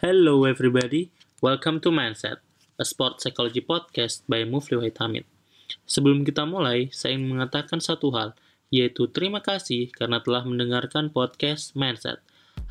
Hello everybody, welcome to Mindset, a sport psychology podcast by Mufli Wahid. Sebelum kita mulai, saya ingin mengatakan satu hal, yaitu terima kasih karena telah mendengarkan podcast Mindset.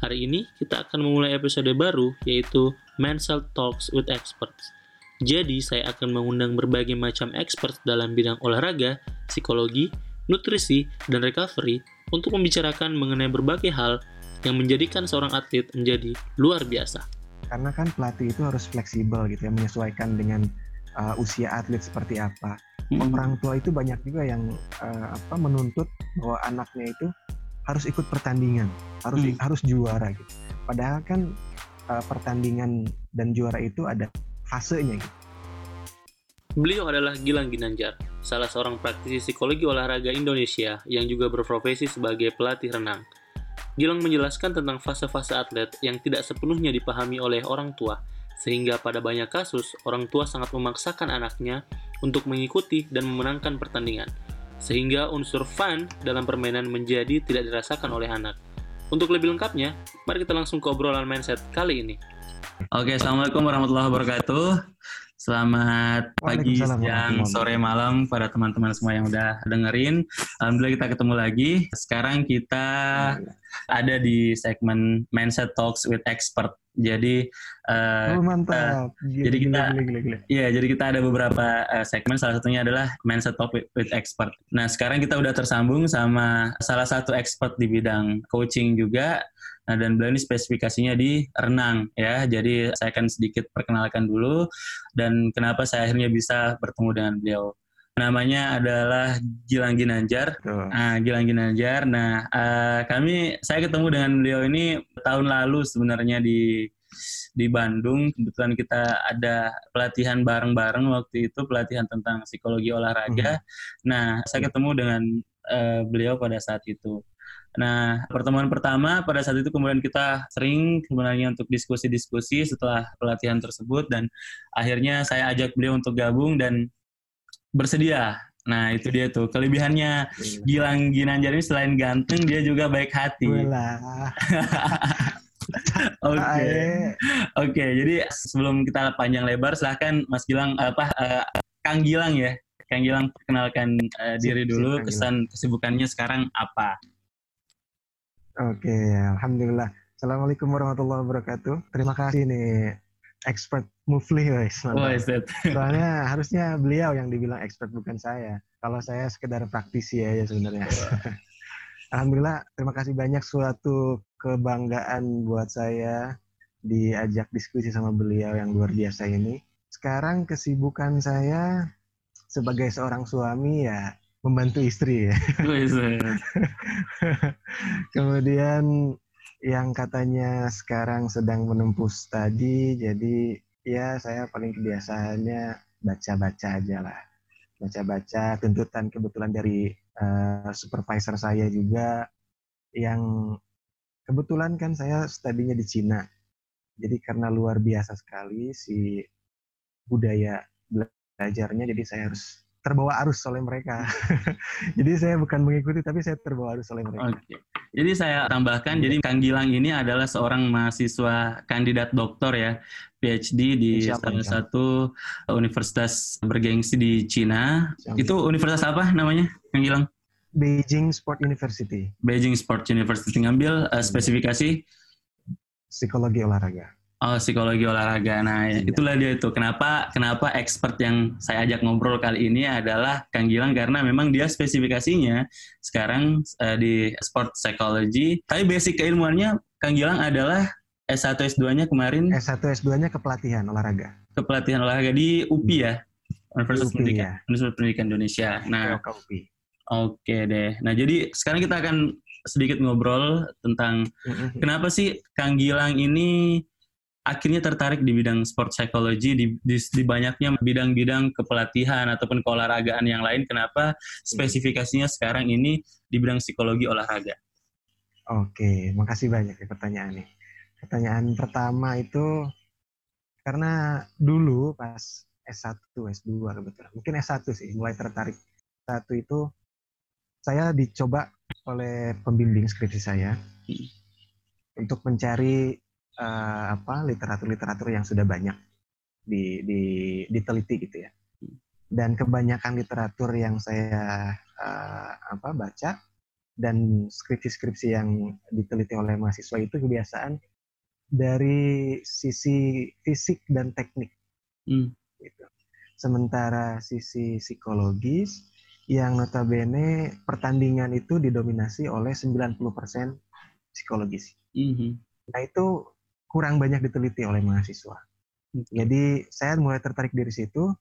Hari ini kita akan memulai episode baru, yaitu Mindset Talks with Experts. Jadi, saya akan mengundang berbagai macam expert dalam bidang olahraga, psikologi, nutrisi, dan recovery untuk membicarakan mengenai berbagai hal yang menjadikan seorang atlet menjadi luar biasa karena kan pelatih itu harus fleksibel gitu ya menyesuaikan dengan uh, usia atlet seperti apa. Hmm. Orang tua itu banyak juga yang uh, apa menuntut bahwa anaknya itu harus ikut pertandingan, harus hmm. harus juara gitu. Padahal kan uh, pertandingan dan juara itu ada fasenya gitu. Beliau adalah Gilang Ginanjar, salah seorang praktisi psikologi olahraga Indonesia yang juga berprofesi sebagai pelatih renang. Gilang menjelaskan tentang fase-fase atlet yang tidak sepenuhnya dipahami oleh orang tua, sehingga pada banyak kasus orang tua sangat memaksakan anaknya untuk mengikuti dan memenangkan pertandingan, sehingga unsur fun dalam permainan menjadi tidak dirasakan oleh anak. Untuk lebih lengkapnya, mari kita langsung ke obrolan mindset kali ini. Oke, Assalamualaikum warahmatullahi wabarakatuh. Selamat pagi, siang, sore, malam pada teman-teman semua yang udah dengerin. Alhamdulillah kita ketemu lagi. Sekarang kita ada di segmen Mindset Talks with Expert. Jadi uh, oh, mantap. Uh, jadi kita Iya, jadi kita ada beberapa uh, segmen salah satunya adalah Mindset Talk with, with Expert. Nah, sekarang kita udah tersambung sama salah satu expert di bidang coaching juga Nah, dan beliau ini spesifikasinya di renang ya. Jadi saya akan sedikit perkenalkan dulu dan kenapa saya akhirnya bisa bertemu dengan beliau. Namanya adalah Gilang Ginanjar. Nah, Gilang Ginanjar. Nah, uh, kami saya ketemu dengan beliau ini tahun lalu sebenarnya di di Bandung. Kebetulan kita ada pelatihan bareng-bareng waktu itu pelatihan tentang psikologi olahraga. Hmm. Nah, saya ketemu dengan uh, beliau pada saat itu. Nah, pertemuan pertama pada saat itu kemudian kita sering sebenarnya untuk diskusi-diskusi setelah pelatihan tersebut dan akhirnya saya ajak beliau untuk gabung dan bersedia. Nah, itu dia tuh kelebihannya Gilang Ginanjar ini selain ganteng dia juga baik hati. Oke, oke. Okay. Jadi sebelum kita panjang lebar, silahkan Mas Gilang apa uh, Kang Gilang ya, Kang Gilang perkenalkan uh, diri dulu, kesan kesibukannya sekarang apa? Oke, alhamdulillah. Assalamualaikum warahmatullahi wabarakatuh. Terima kasih nih expert Mufli guys. Oh, Soalnya harusnya beliau yang dibilang expert bukan saya. Kalau saya sekedar praktisi aja sebenarnya. Alhamdulillah, terima kasih banyak suatu kebanggaan buat saya diajak diskusi sama beliau yang luar biasa ini. Sekarang kesibukan saya sebagai seorang suami ya membantu istri ya. Kemudian yang katanya sekarang sedang menempuh studi, jadi ya saya paling kebiasaannya baca-baca aja lah. Baca-baca tuntutan kebetulan dari uh, supervisor saya juga yang kebetulan kan saya studinya di Cina. Jadi karena luar biasa sekali si budaya belajarnya, jadi saya harus terbawa arus oleh mereka. jadi saya bukan mengikuti tapi saya terbawa arus oleh mereka. Okay. Jadi saya tambahkan, jadi Kang Gilang ini adalah seorang mahasiswa kandidat doktor ya, PhD di Siapa, salah satu universitas bergengsi di Cina. Siapa. Itu universitas apa namanya, Kang Gilang? Beijing Sport University. Beijing Sport University ngambil uh, spesifikasi psikologi olahraga. Oh, psikologi olahraga. Nah, iya. itulah dia itu. Kenapa kenapa expert yang saya ajak ngobrol kali ini adalah Kang Gilang karena memang dia spesifikasinya sekarang uh, di sport psychology. Tapi basic keilmuannya Kang Gilang adalah S1 S2-nya kemarin S1 S2-nya kepelatihan olahraga. Kepelatihan olahraga di UPI ya. Universitas UPI, Pendidikan, ya. Universitas Pendidikan Indonesia. Nah, Oke deh. Nah, jadi sekarang kita akan sedikit ngobrol tentang kenapa sih Kang Gilang ini akhirnya tertarik di bidang sport psychology di, di, di banyaknya bidang-bidang kepelatihan ataupun keolahragaan yang lain kenapa spesifikasinya sekarang ini di bidang psikologi olahraga Oke, makasih banyak ya pertanyaan nih. Pertanyaan pertama itu karena dulu pas S1, S2 kebetulan, mungkin S1 sih mulai tertarik. Satu itu saya dicoba oleh pembimbing skripsi saya hmm. untuk mencari uh, apa literatur-literatur yang sudah banyak di, di diteliti gitu ya. Dan kebanyakan literatur yang saya uh, apa baca dan skripsi-skripsi yang diteliti oleh mahasiswa itu kebiasaan dari sisi fisik dan teknik. Hmm. Gitu. Sementara sisi psikologis yang notabene pertandingan itu didominasi oleh 90% psikologis. Mm -hmm. Nah itu kurang banyak diteliti oleh mahasiswa. Okay. Jadi saya mulai tertarik dari situ,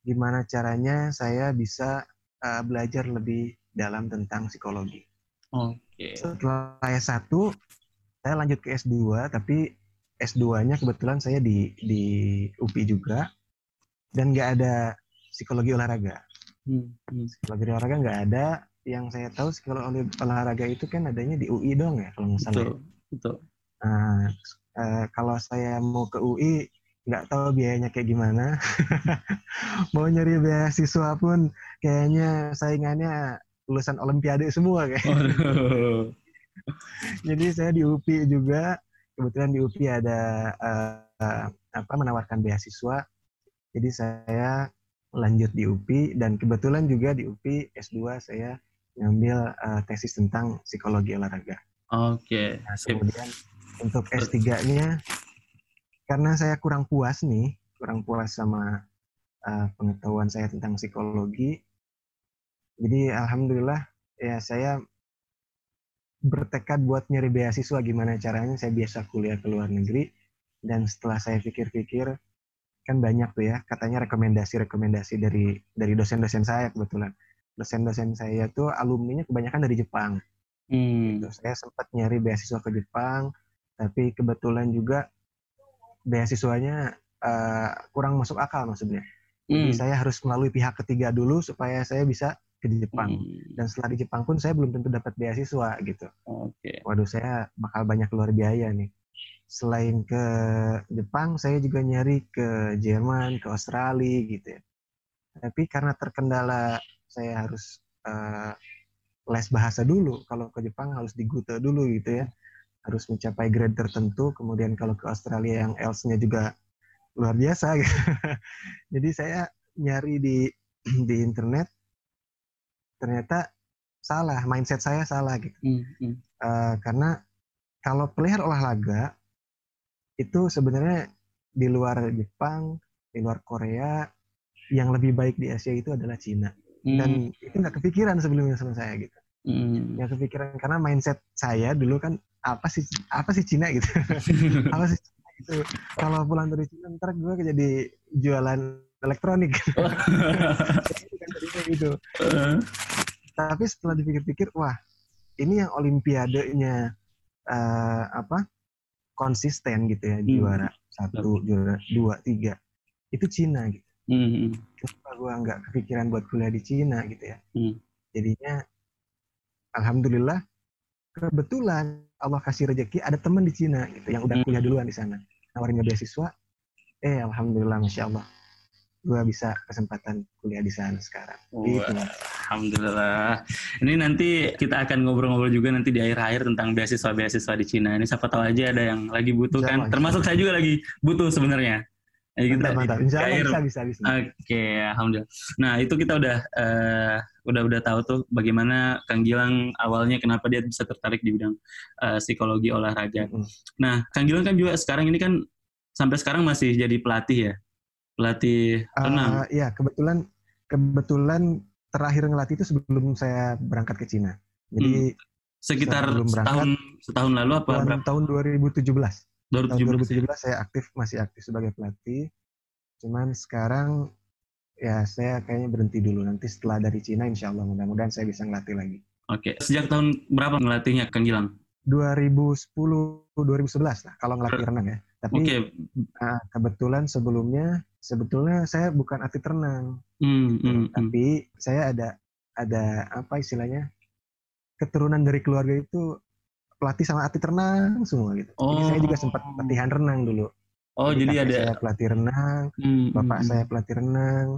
gimana caranya saya bisa uh, belajar lebih dalam tentang psikologi. Oke. Okay. Setelah S1, saya lanjut ke S2, tapi S2-nya kebetulan saya di di UPI juga, dan nggak ada psikologi olahraga. Hmm. Hmm. Psikologi olahraga nggak ada. Yang saya tahu psikologi olahraga itu kan adanya di UI dong ya, kalau nggak salah. Ya. Betul. Betul. Nah, eh, kalau saya mau ke UI, nggak tahu biayanya kayak gimana. mau nyari beasiswa pun kayaknya saingannya lulusan Olimpiade semua kayak. Oh, Jadi saya di UPI juga, kebetulan di UPI ada uh, apa menawarkan beasiswa. Jadi saya lanjut di UPI dan kebetulan juga di UPI S2 saya ngambil uh, tesis tentang psikologi olahraga. Oke. Okay. Nah, kemudian untuk S3-nya karena saya kurang puas nih, kurang puas sama uh, pengetahuan saya tentang psikologi. Jadi alhamdulillah ya saya bertekad buat nyari beasiswa gimana caranya saya biasa kuliah ke luar negeri dan setelah saya pikir-pikir kan banyak tuh ya katanya rekomendasi-rekomendasi dari dari dosen-dosen saya kebetulan dosen-dosen saya tuh alumninya kebanyakan dari Jepang hmm. gitu. saya sempat nyari beasiswa ke Jepang tapi kebetulan juga beasiswanya uh, kurang masuk akal maksudnya. Jadi hmm. saya harus melalui pihak ketiga dulu supaya saya bisa ke Jepang. Hmm. Dan setelah di Jepang pun saya belum tentu dapat beasiswa gitu. Okay. Waduh saya bakal banyak keluar biaya nih. Selain ke Jepang, saya juga nyari ke Jerman, ke Australia gitu ya. Tapi karena terkendala saya harus uh, les bahasa dulu. Kalau ke Jepang harus digute dulu gitu ya harus mencapai grade tertentu. Kemudian kalau ke Australia yang else-nya juga luar biasa. Gitu. Jadi saya nyari di di internet, ternyata salah, mindset saya salah gitu. Mm -hmm. uh, karena kalau pelihara olahraga itu sebenarnya di luar Jepang, di luar Korea, yang lebih baik di Asia itu adalah Cina. Dan itu nggak kepikiran sebelumnya sama saya gitu. Mm. Nggak kepikiran karena mindset saya dulu kan apa sih apa sih Cina gitu? Apa sih Cina gitu? Kalau pulang dari Cina ntar gue jadi jualan elektronik. Gitu. Tapi setelah dipikir-pikir wah ini yang olimpiadenya uh, apa konsisten gitu ya hmm. juara satu juara dua tiga itu Cina gitu hmm. kenapa gue nggak kepikiran buat kuliah di Cina gitu ya hmm. jadinya alhamdulillah kebetulan Allah kasih rezeki ada teman di Cina gitu yang udah hmm. kuliah duluan di sana nawarin beasiswa eh alhamdulillah masya Allah gue bisa kesempatan kuliah di sana sekarang. gitu. Alhamdulillah. Ini nanti kita akan ngobrol-ngobrol juga nanti di akhir-akhir tentang beasiswa-beasiswa di Cina. Ini siapa tahu aja ada yang lagi butuh kan. Termasuk saya juga lagi butuh sebenarnya. Ya, kita mantap, mantap. bisa, bisa, bisa. Oke, okay, alhamdulillah. Nah, itu kita udah uh, udah udah tahu tuh bagaimana Kang Gilang awalnya kenapa dia bisa tertarik di bidang uh, psikologi olahraga. Mm -hmm. Nah, Kang Gilang kan juga sekarang ini kan sampai sekarang masih jadi pelatih ya, pelatih renang. Uh, iya, kebetulan kebetulan terakhir ngelatih itu sebelum saya berangkat ke Cina. Jadi hmm. sekitar setahun setahun lalu apa berapa? Tahun 2017. 2017. Tahun 2017 saya aktif masih aktif sebagai pelatih. Cuman sekarang ya saya kayaknya berhenti dulu. Nanti setelah dari Cina insya Allah mudah-mudahan saya bisa ngelatih lagi. Oke. Sejak tahun berapa ngelatihnya Kang Gilang? 2010 2011 lah kalau ngelatih renang ya. Tapi okay. uh, kebetulan sebelumnya sebetulnya saya bukan atlet renang. Hmm, gitu. hmm, hmm. tapi hmm. saya ada ada apa istilahnya keturunan dari keluarga itu pelatih sama atlet renang semua gitu. Oh. Jadi saya juga sempat latihan renang dulu. Oh, jadi, jadi ada saya pelatih renang, hmm, bapak hmm. saya pelatih renang.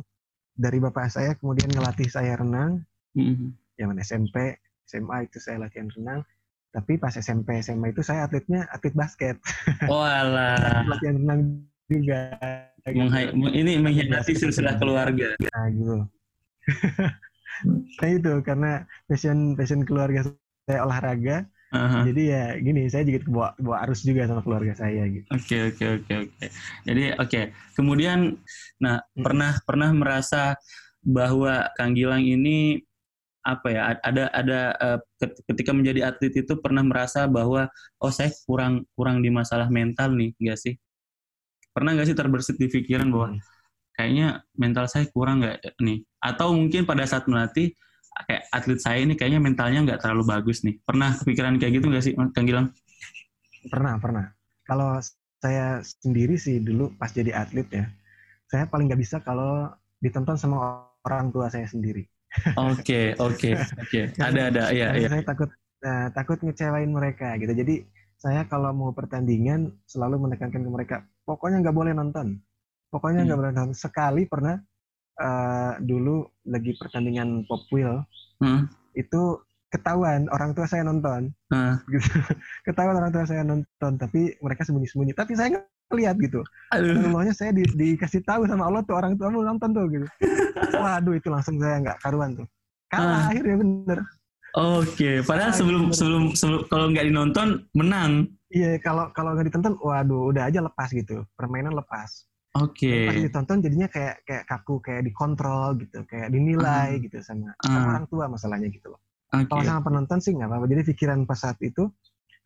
Dari bapak saya kemudian ngelatih saya renang. Hmm. Zaman SMP, SMA itu saya latihan renang. Tapi pas SMP SMA itu saya atletnya atlet basket. Oh alah. Latihan renang juga. Menghai, ini mengkhianati silsilah keluarga. Nah gitu. nah itu karena passion passion keluarga saya olahraga. Uh-huh. Jadi ya gini, saya juga bawa, bawa arus juga sama keluarga saya gitu. Oke oke oke oke. Jadi oke. Okay. Kemudian, nah hmm. pernah pernah merasa bahwa Kang Gilang ini apa ya ada ada uh, ketika menjadi atlet itu pernah merasa bahwa oh saya kurang kurang di masalah mental nih enggak sih pernah nggak sih terbersit di pikiran bahwa hmm. kayaknya mental saya kurang nggak nih atau mungkin pada saat melatih kayak atlet saya ini kayaknya mentalnya nggak terlalu bagus nih pernah kepikiran kayak gitu nggak sih Kang Gilang pernah pernah kalau saya sendiri sih dulu pas jadi atlet ya saya paling nggak bisa kalau ditonton sama orang tua saya sendiri Oke, oke, oke. Ada, ada, iya, iya. Saya takut uh, takut ngecewain mereka gitu. Jadi saya kalau mau pertandingan selalu menekankan ke mereka, pokoknya nggak boleh nonton. Pokoknya nggak hmm. boleh nonton. Sekali pernah uh, dulu lagi pertandingan pop wheel, hmm. itu ketahuan orang tua saya nonton, hmm. gitu. ketahuan orang tua saya nonton, tapi mereka sembunyi-sembunyi. Tapi saya lihat gitu. Allahnya saya di, dikasih tahu sama Allah tuh orang tua mau nonton tuh gitu. Waduh itu langsung saya nggak karuan tuh. Kalah ah. akhirnya bener. Oke, okay. padahal sebelum sebelum sebelum kalau nggak dinonton menang. Iya, kalau kalau nggak ditonton, waduh, udah aja lepas gitu, permainan lepas. Oke. Okay. Pas ditonton jadinya kayak kayak kaku, kayak dikontrol gitu, kayak dinilai uh. gitu sama, uh. sama orang tua masalahnya gitu loh. Okay. Kalau sama penonton sih nggak apa-apa. Jadi pikiran pas saat itu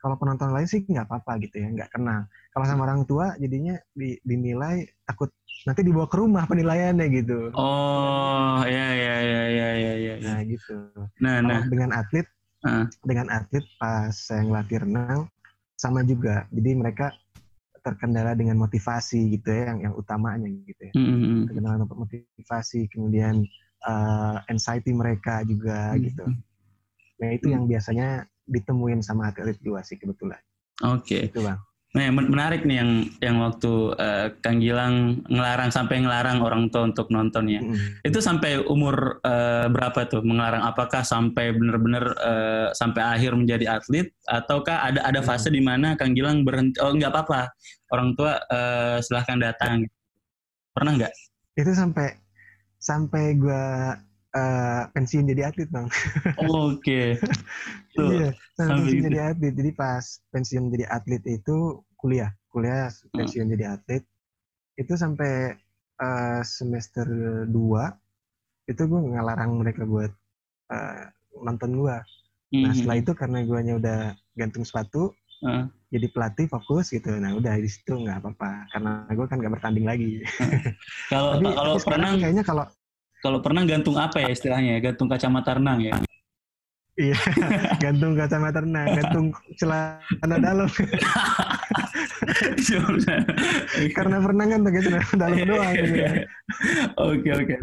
kalau penonton lain sih nggak apa-apa gitu ya nggak kenal kalau sama orang tua jadinya di, dinilai takut nanti dibawa ke rumah penilaiannya gitu oh ya ya ya ya ya ya nah gitu nah nah dengan atlet uh. dengan atlet pas saya ngelatih renang sama juga jadi mereka terkendala dengan motivasi gitu ya yang yang utamanya gitu ya mm-hmm. terkendala motivasi kemudian uh, anxiety mereka juga mm-hmm. gitu nah itu mm-hmm. yang biasanya ditemuin sama atlet dua sih kebetulan. Oke. Okay. Itu bang. Nah, menarik nih yang yang waktu uh, Kang Gilang ngelarang sampai ngelarang orang tua untuk nontonnya. Mm. Itu sampai umur uh, berapa tuh mengelarang? Apakah sampai benar-benar uh, sampai akhir menjadi atlet ataukah ada ada fase mm. di mana Kang Gilang berhenti? Oh nggak apa-apa, orang tua uh, silahkan datang. Pernah nggak? Itu sampai sampai gue uh, pensiun jadi atlet bang. Oh, Oke. Okay. iya, pensiun jadi atlet. Jadi pas pensiun jadi atlet itu kuliah, kuliah pensiun hmm. jadi atlet itu sampai uh, semester 2 itu gue ngelarang mereka buat uh, nonton gue. Mm-hmm. Nah hmm, setelah hmm. itu karena gue udah gantung sepatu, uh. jadi pelatih fokus gitu. Nah udah di situ nggak apa-apa karena gue kan nggak bertanding lagi. kalau kalau pernah kayaknya kalau kalau pernah gantung apa ya istilahnya? Ya? Gantung kacamata renang ya? Iya, gantung kacamata renang, gantung celana dalam. Karena renang kan pakai celana dalam doang. Gitu ya. Oke oke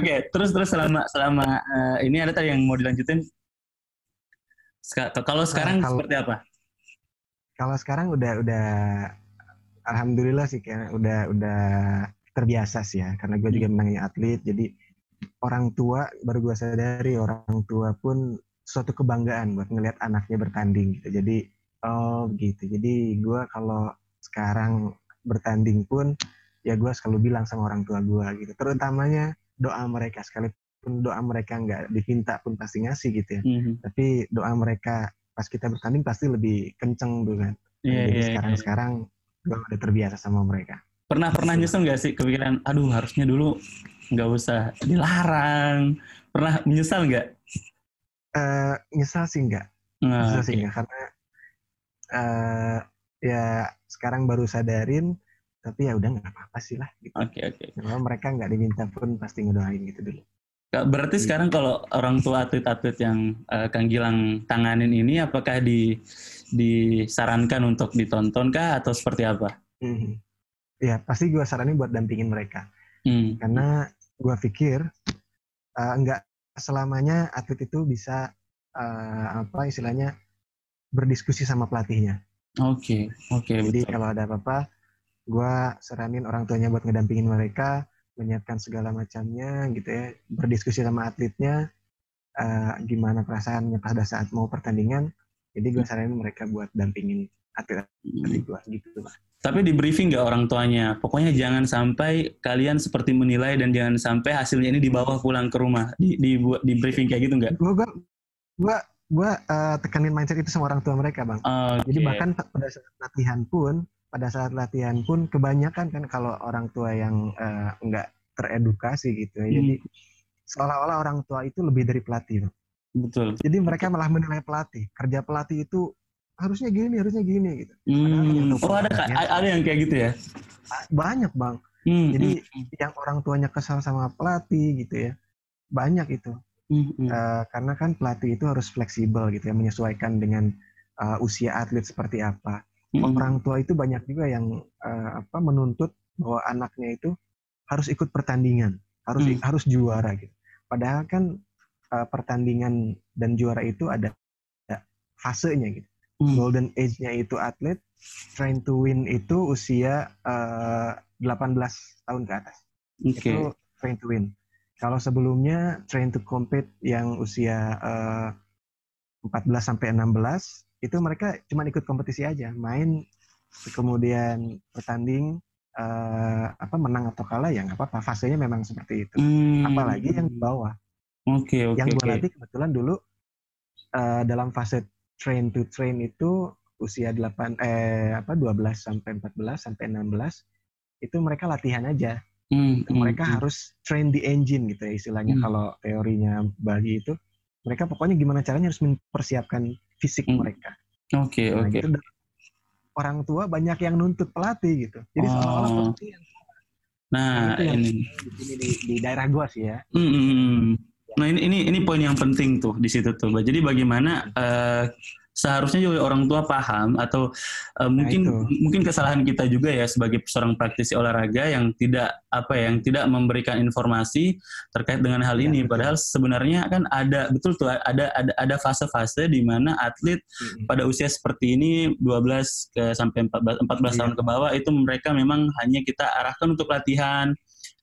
oke. Terus terus selama selama uh, ini ada tadi yang mau dilanjutin. kalau sekarang nah, kalau, seperti apa? Kalau sekarang udah udah alhamdulillah sih kayak udah udah terbiasa sih ya karena gue juga hmm. menangani atlet jadi orang tua baru gue sadari orang tua pun suatu kebanggaan buat ngelihat anaknya bertanding gitu. Jadi oh gitu. Jadi gue kalau sekarang bertanding pun ya gue selalu bilang sama orang tua gue gitu. Terutamanya doa mereka sekalipun doa mereka nggak diminta pun pasti ngasih gitu ya. Mm-hmm. Tapi doa mereka pas kita bertanding pasti lebih kenceng tuh kan. Yeah, Jadi yeah, sekarang-sekarang yeah. gue udah terbiasa sama mereka. Pernah pernah nyesel nggak sih kepikiran, aduh harusnya dulu nggak usah dilarang pernah menyesal nggak uh, nyesal sih nggak nah, nyesal okay. sih nggak karena uh, ya sekarang baru sadarin tapi ya udah nggak apa-apa sih lah gitu. Oke okay, oke. Okay. mereka nggak diminta pun pasti ngedoain gitu dulu. Berarti gitu. sekarang kalau orang tua atlet-atlet yang uh, Kang Gilang tanganin ini apakah di disarankan untuk ditonton kah atau seperti apa? Mm -hmm. Ya pasti gue saranin buat dampingin mereka. Mm. Karena gue pikir uh, nggak selamanya atlet itu bisa uh, apa istilahnya berdiskusi sama pelatihnya. Oke, okay, oke. Okay, Jadi betul. kalau ada apa-apa, gue saranin orang tuanya buat ngedampingin mereka, menyiapkan segala macamnya gitu ya, berdiskusi sama atletnya, uh, gimana perasaannya pada saat mau pertandingan, Jadi gue saranin mereka buat dampingin atlet-atlet gue gitu lah. Tapi di briefing nggak orang tuanya? Pokoknya jangan sampai kalian seperti menilai dan jangan sampai hasilnya ini dibawa pulang ke rumah. Di di, di briefing kayak gitu nggak? Gue gue gue uh, tekanin mindset itu sama orang tua mereka bang. Okay. Jadi bahkan pada saat latihan pun, pada saat latihan pun kebanyakan kan kalau orang tua yang uh, nggak teredukasi gitu ya. Hmm. Jadi seolah-olah orang tua itu lebih dari pelatih. Betul. Jadi mereka malah menilai pelatih. Kerja pelatih itu harusnya gini harusnya gini gitu hmm. oh ada ada yang kayak gitu ya banyak bang hmm. jadi hmm. yang orang tuanya kesal sama pelatih gitu ya banyak itu hmm. uh, karena kan pelatih itu harus fleksibel gitu ya menyesuaikan dengan uh, usia atlet seperti apa hmm. orang tua itu banyak juga yang uh, apa menuntut bahwa anaknya itu harus ikut pertandingan harus hmm. harus juara gitu padahal kan uh, pertandingan dan juara itu ada fasenya gitu Hmm. Golden age-nya itu atlet, train to win itu usia uh, eh, 18 tahun ke atas. Okay. Itu train to win. Kalau sebelumnya train to compete yang usia uh, eh, 14 sampai 16 itu mereka cuma ikut kompetisi aja, main kemudian bertanding uh, apa menang atau kalah ya nggak apa-apa fasenya memang seperti itu. Hmm. Apalagi yang di bawah. Oke okay, oke. Okay, yang gue okay. latih kebetulan dulu uh, dalam fase train to train itu usia 8 eh apa 12 sampai 14 sampai 16 itu mereka latihan aja. Hmm mereka hmm, harus train the engine gitu ya istilahnya hmm. kalau teorinya Bagi itu mereka pokoknya gimana caranya harus mempersiapkan fisik hmm. mereka. Oke, okay, nah, oke. Okay. Gitu, orang tua banyak yang nuntut pelatih gitu. Jadi oh. seolah-olah pelatih yang Nah, nah ini di, di, di daerah gua sih ya. Hmm, hmm, hmm. Nah ini ini ini poin yang penting tuh di situ tuh. Jadi bagaimana uh, seharusnya juga orang tua paham atau uh, mungkin nah, mungkin kesalahan kita juga ya sebagai seorang praktisi olahraga yang tidak apa ya, yang tidak memberikan informasi terkait dengan hal ya, ini. Betul. Padahal sebenarnya kan ada betul tuh ada ada ada fase-fase di mana atlet hmm. pada usia seperti ini 12 ke sampai 14 14 ya. tahun ke bawah itu mereka memang hanya kita arahkan untuk latihan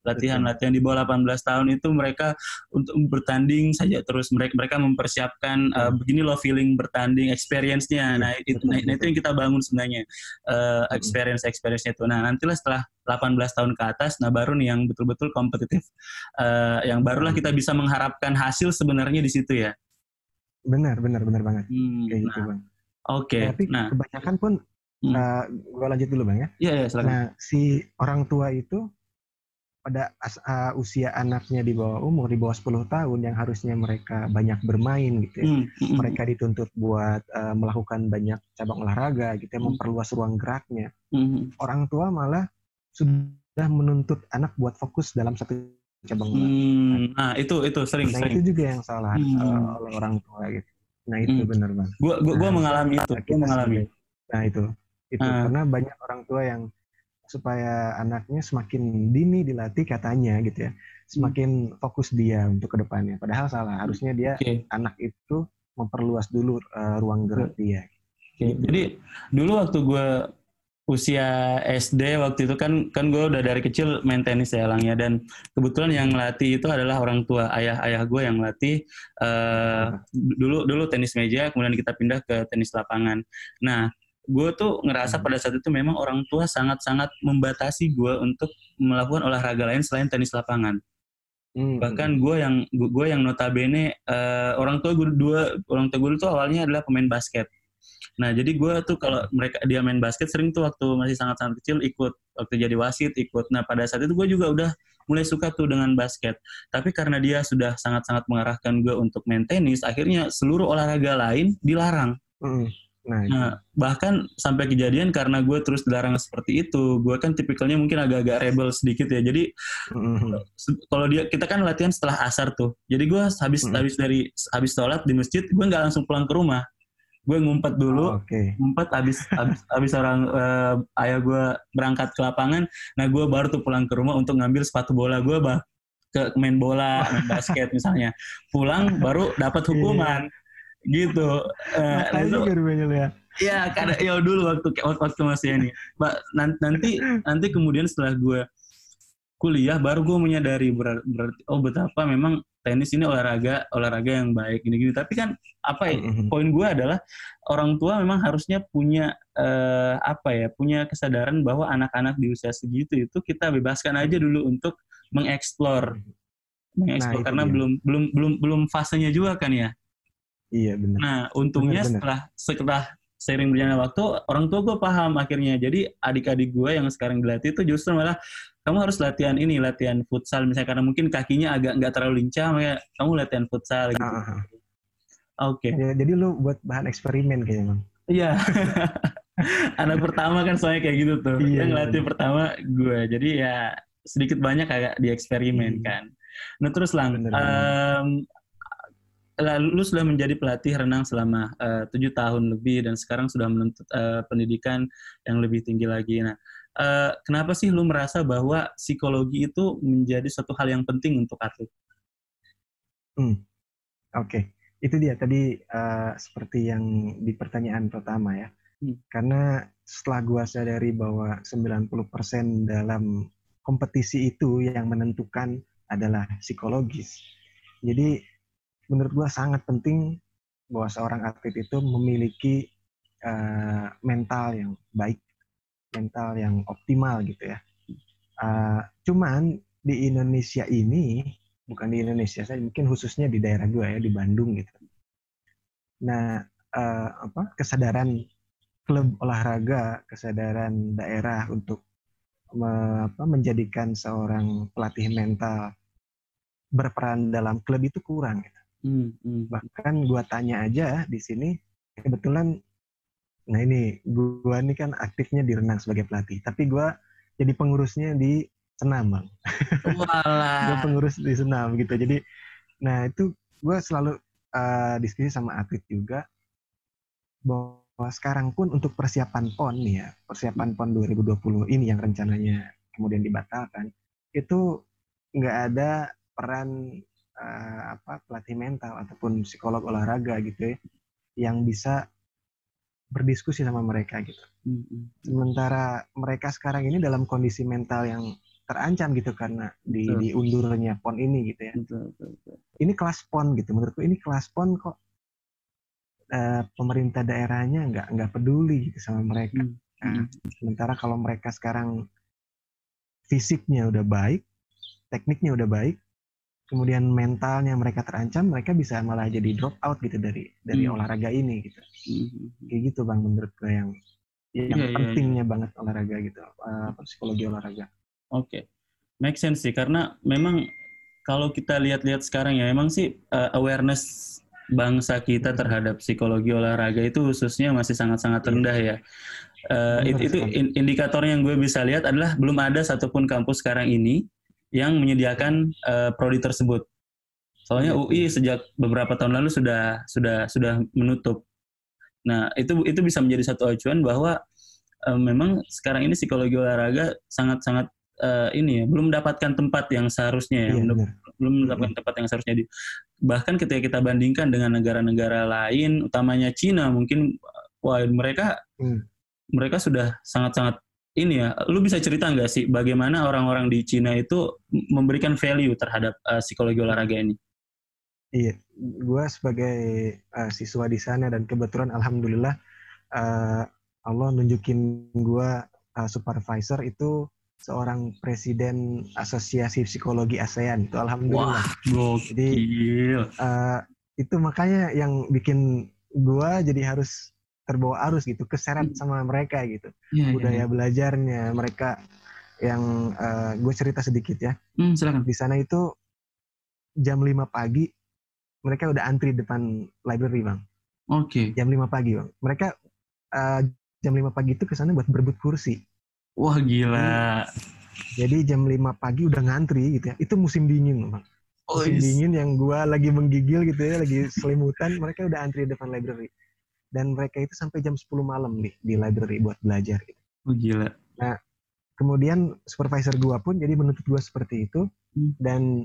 latihan-latihan di bawah 18 tahun itu mereka untuk bertanding saja terus mereka mereka mempersiapkan uh, begini loh feeling bertanding experience-nya. Nah, itu nah, itu yang kita bangun sebenarnya uh, experience experience-nya itu. Nah, nantilah setelah 18 tahun ke atas nah baru nih yang betul-betul kompetitif uh, yang barulah kita bisa mengharapkan hasil sebenarnya di situ ya. Benar, benar, benar banget. Hmm, Kayak gitu, nah. gitu, Bang. Oke. Okay. Tapi nah. kebanyakan pun hmm. uh, gue lanjut dulu bang ya. Iya, iya silakan. Nah, si orang tua itu pada uh, usia anaknya di bawah umur di bawah 10 tahun yang harusnya mereka banyak bermain gitu ya. Mm, -hmm. Mereka dituntut buat uh, melakukan banyak cabang olahraga gitu ya, mm. memperluas ruang geraknya. Mm. Orang tua malah sudah menuntut anak buat fokus dalam satu cabang olahraga. Mm. Nah, itu itu sering nah, sering. itu juga yang salah mm. uh, oleh orang tua gitu. Nah, itu mm. benar banget. Gua gua, gua nah, mengalami itu. Gua mengalami. Nah, itu. Itu uh. karena banyak orang tua yang supaya anaknya semakin dini dilatih katanya gitu ya. Semakin fokus dia untuk ke depannya padahal salah harusnya dia okay. anak itu memperluas dulu uh, ruang gerak dia. Okay. jadi dulu waktu gue usia SD waktu itu kan kan gue udah dari kecil main tenis ya langnya dan kebetulan yang latih itu adalah orang tua ayah ayah gue yang latih uh, dulu dulu tenis meja kemudian kita pindah ke tenis lapangan. Nah gue tuh ngerasa hmm. pada saat itu memang orang tua sangat-sangat membatasi gue untuk melakukan olahraga lain selain tenis lapangan. Hmm. Bahkan gue yang gue yang notabene uh, orang tua gue dua orang tua gue itu awalnya adalah pemain basket. Nah jadi gue tuh kalau mereka dia main basket sering tuh waktu masih sangat-sangat kecil ikut waktu jadi wasit ikut. Nah pada saat itu gue juga udah mulai suka tuh dengan basket. Tapi karena dia sudah sangat-sangat mengarahkan gue untuk main tenis, akhirnya seluruh olahraga lain dilarang. Hmm. Nah, nah bahkan sampai kejadian karena gue terus dilarang seperti itu, gue kan tipikalnya mungkin agak-agak rebel sedikit ya. Jadi mm-hmm. kalau dia kita kan latihan setelah asar tuh. Jadi gue habis mm-hmm. habis dari habis sholat di masjid, gue nggak langsung pulang ke rumah. Gue ngumpet dulu, oh, okay. ngumpet habis habis habis orang uh, ayah gue berangkat ke lapangan. Nah gue baru tuh pulang ke rumah untuk ngambil sepatu bola gue bah ke main bola, main basket misalnya. Pulang baru dapat iya. hukuman gitu. Uh, itu, ya. Iya, karena ya dulu waktu waktu masih ini. Mbak nanti nanti kemudian setelah gue kuliah baru gue menyadari ber berarti oh betapa memang tenis ini olahraga olahraga yang baik gini-gini tapi kan apa ya mm-hmm. poin gue adalah orang tua memang harusnya punya uh, apa ya punya kesadaran bahwa anak-anak di usia segitu itu kita bebaskan aja dulu untuk mengeksplor mengeksplor nah, karena dia. belum belum belum belum fasenya juga kan ya iya benar. Nah untungnya benar. setelah setelah sering berjalannya waktu orang tua gue paham akhirnya. Jadi adik-adik gue yang sekarang dilatih itu justru malah kamu harus latihan ini latihan futsal. Misalnya karena mungkin kakinya agak nggak terlalu lincah makanya kamu latihan futsal gitu. Uh, oke. Okay. ya, jadi lu buat bahan eksperimen kayaknya bang. Iya. Anak pertama kan soalnya kayak gitu tuh. Iya, yang latih pertama gue jadi ya sedikit banyak agak dieksperimen hmm. kan. Nah terus lang bener, um, lalu lu sudah menjadi pelatih renang selama eh, tujuh tahun lebih dan sekarang sudah menuntut uh, pendidikan yang lebih tinggi lagi. Nah, uh, kenapa sih lu merasa bahwa psikologi itu menjadi suatu hal yang penting untuk atlet? Hmm. Oke, okay. itu dia tadi uh, seperti yang di pertanyaan pertama ya. Hmm. Karena setelah gua sadari bahwa 90% dalam kompetisi itu yang menentukan adalah psikologis. Jadi menurut gue sangat penting bahwa seorang atlet itu memiliki uh, mental yang baik, mental yang optimal gitu ya. Uh, cuman di Indonesia ini, bukan di Indonesia saya mungkin khususnya di daerah gue ya di Bandung gitu. Nah, uh, apa kesadaran klub olahraga, kesadaran daerah untuk me, apa, menjadikan seorang pelatih mental berperan dalam klub itu kurang. Gitu. Hmm, hmm. Bahkan gua tanya aja di sini kebetulan nah ini gua ini kan aktifnya di renang sebagai pelatih, tapi gua jadi pengurusnya di senam, Bang. gua pengurus di senam gitu. Jadi nah itu gua selalu uh, diskusi sama atlet juga bahwa sekarang pun untuk persiapan PON nih ya, persiapan PON 2020 ini yang rencananya kemudian dibatalkan, itu nggak ada peran uh, apa pelatih mental ataupun psikolog olahraga gitu ya yang bisa berdiskusi sama mereka gitu. Sementara mereka sekarang ini dalam kondisi mental yang terancam gitu karena di betul. diundurnya pon ini gitu ya. Betul, betul, betul. Ini kelas pon gitu menurutku ini kelas pon kok uh, pemerintah daerahnya nggak nggak peduli gitu sama mereka. Mm-hmm. Nah, sementara kalau mereka sekarang fisiknya udah baik, tekniknya udah baik, kemudian mentalnya mereka terancam, mereka bisa malah jadi drop out gitu dari dari hmm. olahraga ini gitu. Hmm. Kayak gitu bang menurut gue yang yang yeah, iya, pentingnya yeah, banget olahraga gitu, uh, psikologi olahraga. Oke, okay. make sense sih karena memang kalau kita lihat-lihat sekarang ya, memang sih uh, awareness bangsa kita terhadap psikologi olahraga itu khususnya masih sangat-sangat iya. rendah ya. Uh, itu, itu indikator yang gue bisa lihat adalah belum ada satupun kampus sekarang ini yang menyediakan uh, prodi tersebut. Soalnya iya, UI iya. sejak beberapa tahun lalu sudah sudah sudah menutup. Nah, itu itu bisa menjadi satu acuan bahwa uh, memang sekarang ini psikologi olahraga sangat-sangat uh, ini ya, belum mendapatkan tempat yang seharusnya ya, iya, belum, belum mendapatkan tempat yang seharusnya di bahkan ketika kita bandingkan dengan negara-negara lain, utamanya Cina, mungkin wah mereka hmm. mereka sudah sangat-sangat ini ya, lu bisa cerita nggak sih bagaimana orang-orang di Cina itu memberikan value terhadap uh, psikologi olahraga ini? Iya, gue sebagai uh, siswa di sana dan kebetulan alhamdulillah uh, Allah nunjukin gue uh, supervisor itu seorang presiden asosiasi psikologi ASEAN itu alhamdulillah. Wah, Jadi uh, itu makanya yang bikin gue jadi harus terbawa arus gitu, keseret hmm. sama mereka gitu. Ya, Budaya ya, belajarnya mereka yang uh, gue cerita sedikit ya. Hmm, silakan. Di sana itu jam 5 pagi mereka udah antri depan library, Bang. Oke. Okay. Jam 5 pagi, Bang. Mereka uh, jam 5 pagi itu ke sana buat berebut kursi. Wah, gila. Jadi, jadi jam 5 pagi udah ngantri gitu ya. Itu musim dingin, Bang. Musim oh, dingin yang gue lagi menggigil gitu ya, lagi selimutan, mereka udah antri depan library dan mereka itu sampai jam 10 malam nih di library buat belajar gitu. Oh gila. Nah, kemudian supervisor gua pun jadi menuntut gua seperti itu hmm. dan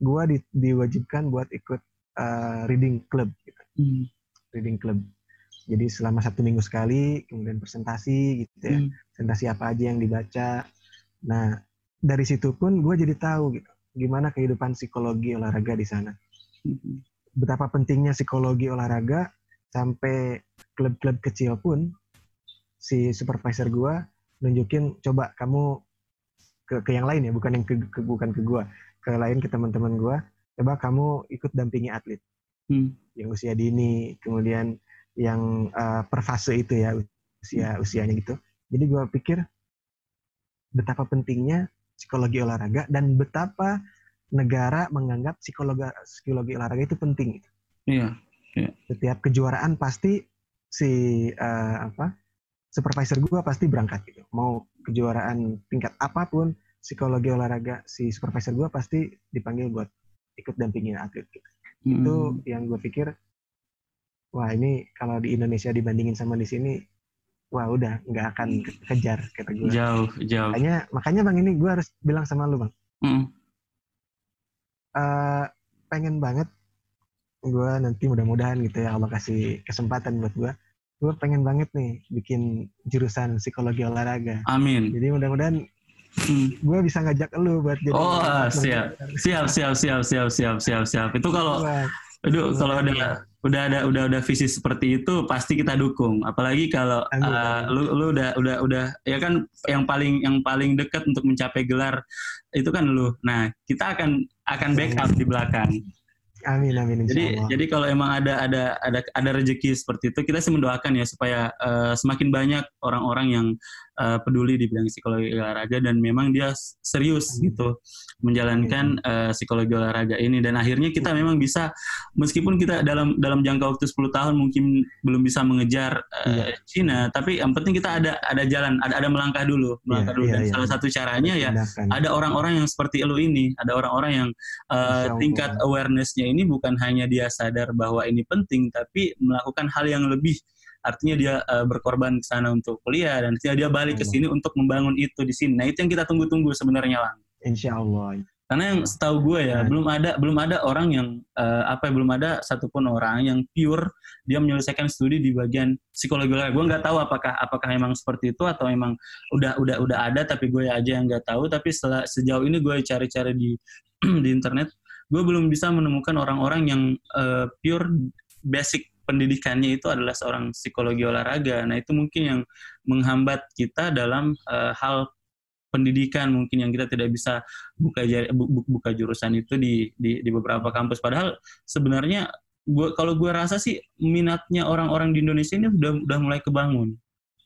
gua di, diwajibkan buat ikut uh, reading club gitu. Hmm. Reading club. Jadi selama satu minggu sekali, kemudian presentasi gitu ya. Hmm. Presentasi apa aja yang dibaca. Nah, dari situ pun gue jadi tahu gitu gimana kehidupan psikologi olahraga di sana. Mm-hmm. Betapa pentingnya psikologi olahraga sampai klub-klub kecil pun si supervisor gue nunjukin coba kamu ke ke yang lain ya bukan yang ke, ke bukan ke gue ke lain ke teman-teman gue coba kamu ikut dampingi atlet hmm. yang usia dini kemudian yang uh, per fase itu ya usia usianya gitu jadi gue pikir betapa pentingnya psikologi olahraga dan betapa negara menganggap psikologi psikologi olahraga itu penting. Iya. Iya. Setiap kejuaraan pasti si uh, apa supervisor gue pasti berangkat gitu. Mau kejuaraan tingkat apa pun psikologi olahraga si supervisor gue pasti dipanggil buat ikut dampingin atlet gitu. Hmm. Itu yang gue pikir wah ini kalau di Indonesia dibandingin sama di sini wah udah nggak akan kejar kata gue. Jauh, jauh. Makanya, makanya bang ini gue harus bilang sama lu bang. Mm. Uh, pengen banget gue nanti mudah-mudahan gitu ya Allah kasih kesempatan buat gue. Gue pengen banget nih bikin jurusan psikologi olahraga. Amin. Jadi mudah-mudahan hmm. gue bisa ngajak lu buat jadi. Oh siap. siap, siap, siap, siap, siap, siap, siap. Itu kalau, aduh kalau ada udah ada udah udah visi seperti itu pasti kita dukung apalagi kalau uh, lu lu udah udah udah ya kan yang paling yang paling dekat untuk mencapai gelar itu kan lu nah kita akan akan backup di belakang Amin amin. Jadi Allah. jadi kalau emang ada ada ada ada rezeki seperti itu kita sih mendoakan ya supaya uh, semakin banyak orang-orang yang uh, peduli di bidang psikologi olahraga dan memang dia serius amin. gitu menjalankan uh, psikologi olahraga ini dan akhirnya kita memang bisa meskipun kita dalam dalam jangka waktu 10 tahun mungkin belum bisa mengejar uh, iya. Cina tapi yang penting kita ada ada jalan ada ada melangkah dulu melangkah iya, dulu iya, dan iya. salah satu caranya ya ada orang-orang yang seperti lo ini ada orang-orang yang uh, tingkat awarenessnya ini bukan hanya dia sadar bahwa ini penting, tapi melakukan hal yang lebih. Artinya dia uh, berkorban ke sana untuk kuliah dan dia balik ke sini untuk membangun itu di sini. Nah itu yang kita tunggu-tunggu sebenarnya lang. Insya Allah. Karena yang setahu gue ya nah. belum ada belum ada orang yang uh, apa ya, belum ada satupun orang yang pure dia menyelesaikan studi di bagian psikologi. Gue nggak tahu apakah apakah memang seperti itu atau memang udah udah udah ada tapi gue aja yang nggak tahu. Tapi setelah, sejauh ini gue cari-cari di di internet gue belum bisa menemukan orang-orang yang uh, pure basic pendidikannya itu adalah seorang psikologi olahraga. Nah itu mungkin yang menghambat kita dalam uh, hal pendidikan mungkin yang kita tidak bisa buka buka jurusan itu di, di di beberapa kampus. Padahal sebenarnya gua kalau gue rasa sih minatnya orang-orang di Indonesia ini udah udah mulai kebangun.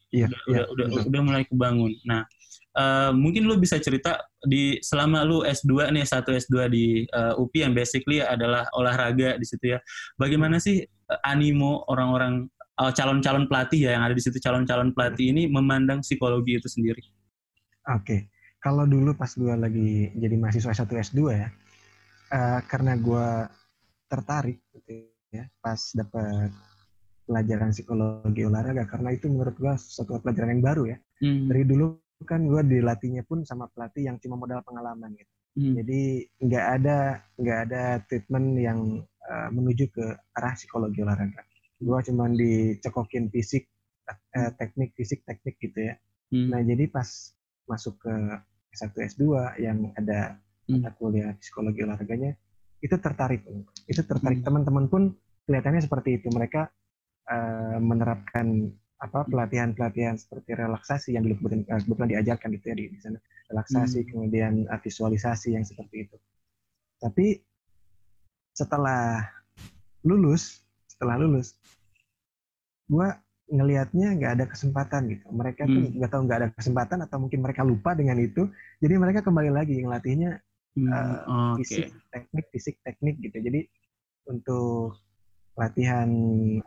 Iya, udah, iya, udah, udah, udah mulai kebangun. Nah, uh, mungkin lu bisa cerita di selama lu S2 nih satu S2 di uh, eh, UPI yang basically adalah olahraga di situ ya. Bagaimana sih animo orang-orang uh, calon-calon pelatih ya yang ada di situ calon-calon pelatih ini memandang psikologi itu sendiri? Oke. Okay. Kalau dulu pas gue lagi jadi mahasiswa satu S2 ya, uh, karena gue tertarik gitu ya, pas dapat pelajaran psikologi olahraga karena itu menurut gue suatu pelajaran yang baru ya. Hmm. Dari dulu kan gue dilatihnya pun sama pelatih yang cuma modal pengalaman gitu. Hmm. Jadi nggak ada nggak ada treatment yang uh, menuju ke arah psikologi olahraga. Gue cuma dicekokin fisik, uh, teknik fisik teknik gitu ya. Hmm. Nah jadi pas masuk ke S1 S2 yang ada hmm. mata kuliah psikologi olahraganya itu tertarik, itu tertarik hmm. teman-teman pun kelihatannya seperti itu mereka uh, menerapkan apa pelatihan-pelatihan seperti relaksasi yang dulu kebetulan, eh, kebetulan diajarkan gitu ya di, di sana relaksasi hmm. kemudian uh, visualisasi yang seperti itu tapi setelah lulus setelah lulus gue ngelihatnya nggak ada kesempatan gitu mereka hmm. tuh nggak tahu nggak ada kesempatan atau mungkin mereka lupa dengan itu jadi mereka kembali lagi ngelatihnya hmm. uh, okay. fisik teknik fisik teknik gitu jadi untuk latihan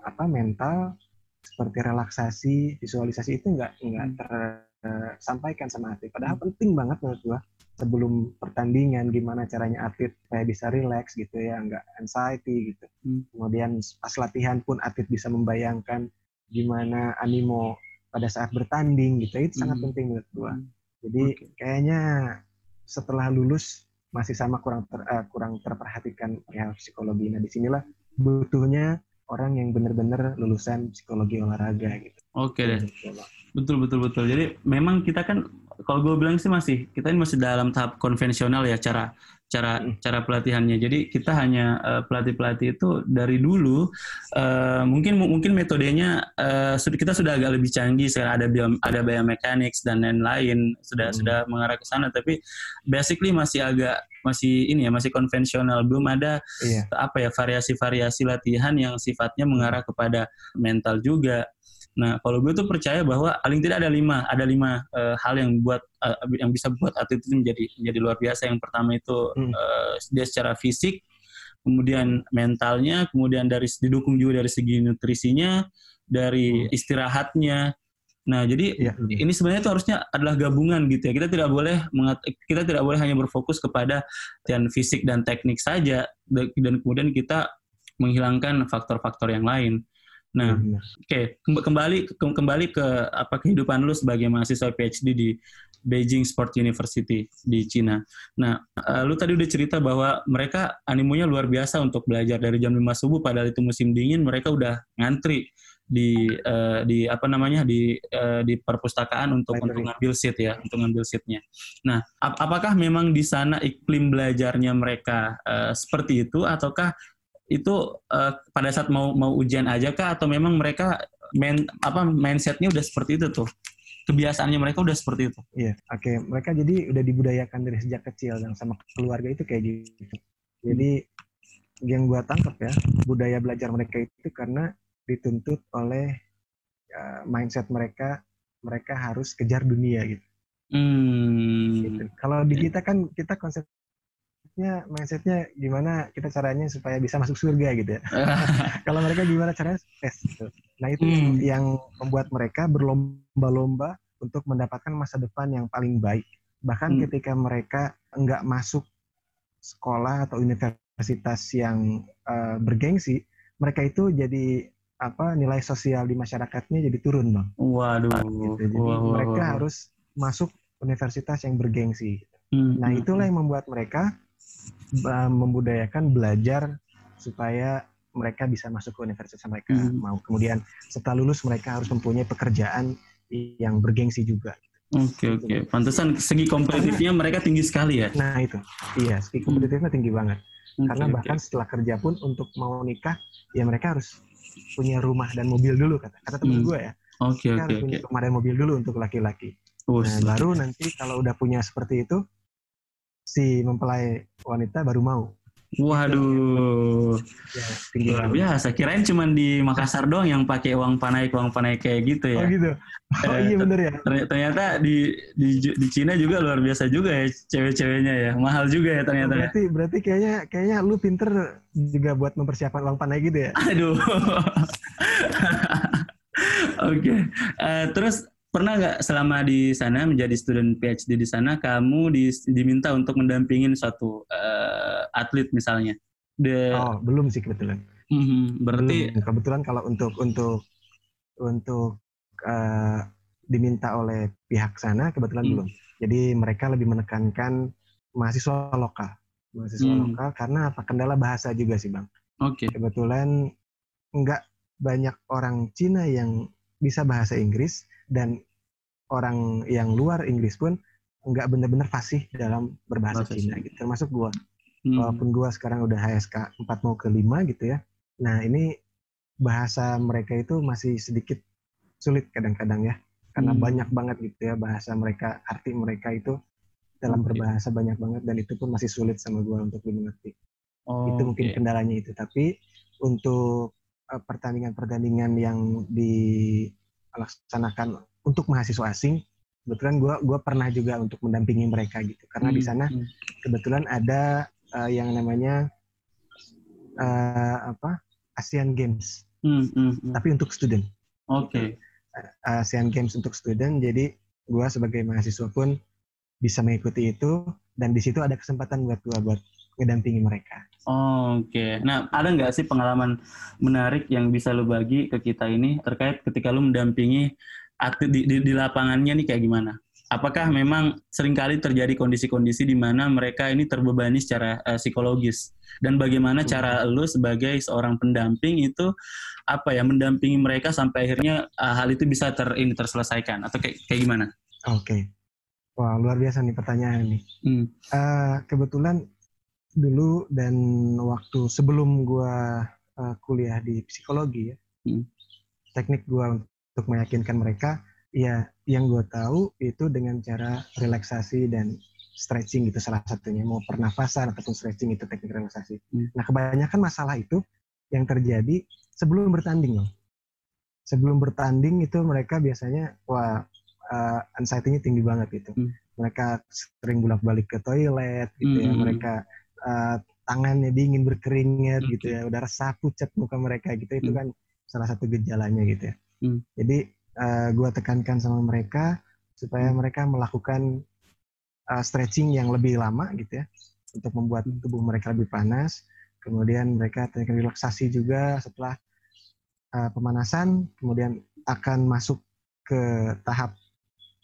apa mental seperti relaksasi, visualisasi itu nggak nggak hmm. tersampaikan sama atlet. Padahal hmm. penting banget menurut gua sebelum pertandingan gimana caranya atlet supaya bisa relax gitu ya, nggak anxiety gitu. Hmm. Kemudian pas latihan pun atlet bisa membayangkan gimana animo pada saat bertanding gitu. Itu hmm. sangat penting menurut gua. Hmm. Jadi okay. kayaknya setelah lulus masih sama kurang ter, uh, kurang terperhatikan ya psikologi. Nah di sinilah butuhnya orang yang benar-benar lulusan psikologi olahraga gitu. Oke deh. Betul betul betul. Jadi memang kita kan kalau gue bilang sih masih kita ini masih dalam tahap konvensional ya cara cara hmm. cara pelatihannya. Jadi kita hanya uh, pelatih-pelatih itu dari dulu uh, mungkin mungkin metodenya uh, kita sudah agak lebih canggih sekarang ada bio, ada biomechanics dan lain-lain sudah hmm. sudah mengarah ke sana tapi basically masih agak masih ini ya masih konvensional belum ada iya. apa ya variasi-variasi latihan yang sifatnya mengarah kepada mental juga Nah, kalau gue tuh percaya bahwa paling tidak ada lima, ada lima uh, hal yang buat uh, yang bisa buat atlet itu menjadi menjadi luar biasa. Yang pertama itu hmm. uh, dia secara fisik, kemudian mentalnya, kemudian dari didukung juga dari segi nutrisinya, dari hmm. istirahatnya. Nah, jadi ya. ini sebenarnya itu harusnya adalah gabungan gitu ya. Kita tidak boleh kita tidak boleh hanya berfokus kepada latihan fisik dan teknik saja dan kemudian kita menghilangkan faktor-faktor yang lain. Nah, oke okay. kembali kembali ke apa kehidupan lu sebagai mahasiswa PhD di Beijing Sport University di Cina. Nah, uh, lu tadi udah cerita bahwa mereka animonya luar biasa untuk belajar dari jam 5 subuh padahal itu musim dingin mereka udah ngantri di uh, di apa namanya di uh, di perpustakaan untuk untuk ngambil seat ya, untuk ngambil seatnya. Nah, ap apakah memang di sana iklim belajarnya mereka uh, seperti itu ataukah itu uh, pada saat mau mau ujian aja kah atau memang mereka main apa mindsetnya udah seperti itu tuh kebiasaannya mereka udah seperti itu iya oke okay. mereka jadi udah dibudayakan dari sejak kecil dan sama keluarga itu kayak gitu jadi yang gua tangkap ya budaya belajar mereka itu karena dituntut oleh uh, mindset mereka mereka harus kejar dunia gitu. Hmm. gitu. Kalau di kita kan kita konsep mindsetnya mindsetnya gimana kita caranya supaya bisa masuk surga gitu ya. Kalau mereka gimana caranya tes gitu. Nah itu hmm. yang membuat mereka berlomba-lomba untuk mendapatkan masa depan yang paling baik. Bahkan hmm. ketika mereka enggak masuk sekolah atau universitas yang uh, bergengsi, mereka itu jadi apa nilai sosial di masyarakatnya jadi turun bang. Waduh. Gitu. Jadi wow, mereka harus masuk universitas yang bergengsi. Hmm. Nah itulah yang membuat mereka membudayakan belajar supaya mereka bisa masuk ke universitas mereka hmm. mau. Kemudian setelah lulus mereka harus mempunyai pekerjaan yang bergengsi juga. Oke okay, oke. Okay. Pantesan segi kompetitifnya mereka tinggi sekali ya. Nah itu, iya segi kompetitifnya hmm. tinggi banget. Okay, Karena bahkan okay. setelah kerja pun untuk mau nikah, ya mereka harus punya rumah dan mobil dulu kata kata teman hmm. gue ya. Oke oke. Okay, harus punya rumah dan mobil dulu untuk laki-laki. Nah, baru nanti kalau udah punya seperti itu, si mempelai wanita baru mau. Waduh, ya, luar biasa. Kirain cuma di Makassar doang yang pakai uang panai uang panai kayak gitu ya. Oh gitu. Oh iya bener ya. Ternyata di di di Cina juga luar biasa juga ya cewek-cewnya ya. Mahal juga ya ternyata. Oh, berarti berarti kayaknya kayaknya lu pinter juga buat mempersiapkan uang panai gitu ya. Aduh. Oke. okay. Uh, eh, terus pernah nggak selama di sana menjadi student PhD di sana kamu di, diminta untuk mendampingin suatu uh, atlet misalnya? The... Oh belum sih kebetulan. Mm-hmm, berarti belum. kebetulan kalau untuk untuk untuk uh, diminta oleh pihak sana kebetulan mm. belum. Jadi mereka lebih menekankan mahasiswa lokal, mahasiswa mm. lokal karena apa kendala bahasa juga sih bang. Oke. Okay. Kebetulan nggak banyak orang Cina yang bisa bahasa Inggris dan orang yang luar Inggris pun nggak benar-benar fasih dalam berbahasa Bahasa Cina gitu termasuk gua hmm. walaupun gua sekarang udah HSK 4 mau ke 5 gitu ya nah ini bahasa mereka itu masih sedikit sulit kadang-kadang ya karena hmm. banyak banget gitu ya bahasa mereka arti mereka itu dalam okay. berbahasa banyak banget dan itu pun masih sulit sama gua untuk dimengerti oh, itu mungkin okay. kendalanya itu tapi untuk eh, pertandingan-pertandingan yang dilaksanakan untuk mahasiswa asing kebetulan gue gua pernah juga untuk mendampingi mereka gitu karena hmm. di sana hmm. kebetulan ada uh, yang namanya uh, apa ASEAN Games hmm, hmm, hmm. tapi untuk student oke okay. uh, ASEAN Games untuk student jadi gue sebagai mahasiswa pun bisa mengikuti itu dan di situ ada kesempatan buat gue buat ngedampingi mereka. Oh, Oke, okay. nah ada nggak sih pengalaman menarik yang bisa lo bagi ke kita ini terkait ketika lo mendampingi aktif di, di, di lapangannya nih kayak gimana? Apakah memang sering kali terjadi kondisi-kondisi di mana mereka ini terbebani secara uh, psikologis dan bagaimana cara lu sebagai seorang pendamping itu apa ya mendampingi mereka sampai akhirnya uh, hal itu bisa ter ini terselesaikan atau kayak kayak gimana? Oke. Okay. Wah luar biasa nih pertanyaan nih. Hmm. Uh, kebetulan dulu dan waktu sebelum gue uh, kuliah di psikologi ya, hmm. teknik gue untuk meyakinkan mereka, ya yang gue tahu itu dengan cara relaksasi dan stretching gitu salah satunya mau pernafasan ataupun stretching itu teknik relaksasi. Hmm. Nah kebanyakan masalah itu yang terjadi sebelum bertanding loh. Sebelum bertanding itu mereka biasanya wah uh, anxiety-nya tinggi banget gitu. Hmm. Mereka sering bolak-balik ke toilet gitu ya. hmm. ya. Mereka uh, tangannya dingin berkeringat hmm. gitu ya. Udah resah pucat muka mereka gitu. Itu hmm. kan salah satu gejalanya gitu ya. Hmm. Jadi uh, gue tekankan sama mereka supaya hmm. mereka melakukan uh, stretching yang lebih lama gitu ya untuk membuat hmm. tubuh mereka lebih panas. Kemudian mereka teknik relaksasi juga setelah uh, pemanasan, kemudian akan masuk ke tahap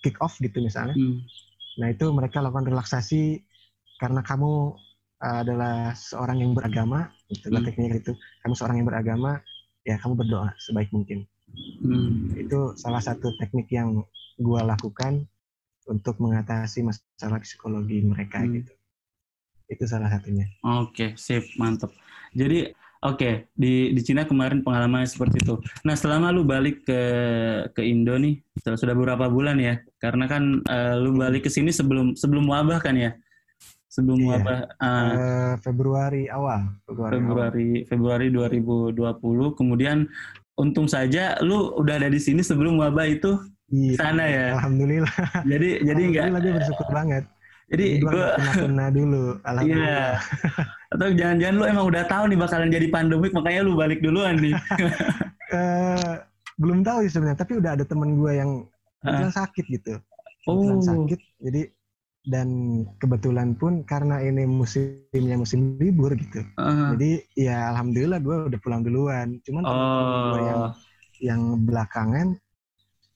kick off gitu misalnya. Hmm. Nah itu mereka lakukan relaksasi karena kamu adalah seorang yang beragama, itu hmm. tekniknya itu. Kamu seorang yang beragama, ya kamu berdoa sebaik mungkin. Hmm. Itu salah satu teknik yang gue lakukan untuk mengatasi masalah psikologi mereka hmm. gitu. Itu salah satunya. Oke, okay, sip, mantap. Jadi oke okay, di di Cina kemarin pengalamannya seperti itu. Nah selama lu balik ke ke Indo nih, sudah sudah beberapa bulan ya? Karena kan uh, lu balik ke sini sebelum sebelum wabah kan ya? Sebelum iya. wabah. Uh, uh, Februari awal. Februari Februari, Februari 2020. Kemudian untung saja lu udah ada di sini sebelum wabah itu Iya, sana ya. Alhamdulillah. Jadi jadi enggak. Alhamdulillah gue bersyukur banget. Jadi gue kena dulu. Alhamdulillah. Iya. Atau jangan-jangan lu emang udah tahu nih bakalan jadi pandemik makanya lu balik duluan nih. uh, belum tahu sih sebenarnya, tapi udah ada temen gue yang kebetulan sakit gitu. Oh. sakit, jadi dan kebetulan pun karena ini musimnya musim libur gitu. Uh. Jadi ya alhamdulillah gue udah pulang duluan. Cuman oh. temen gue yang yang belakangan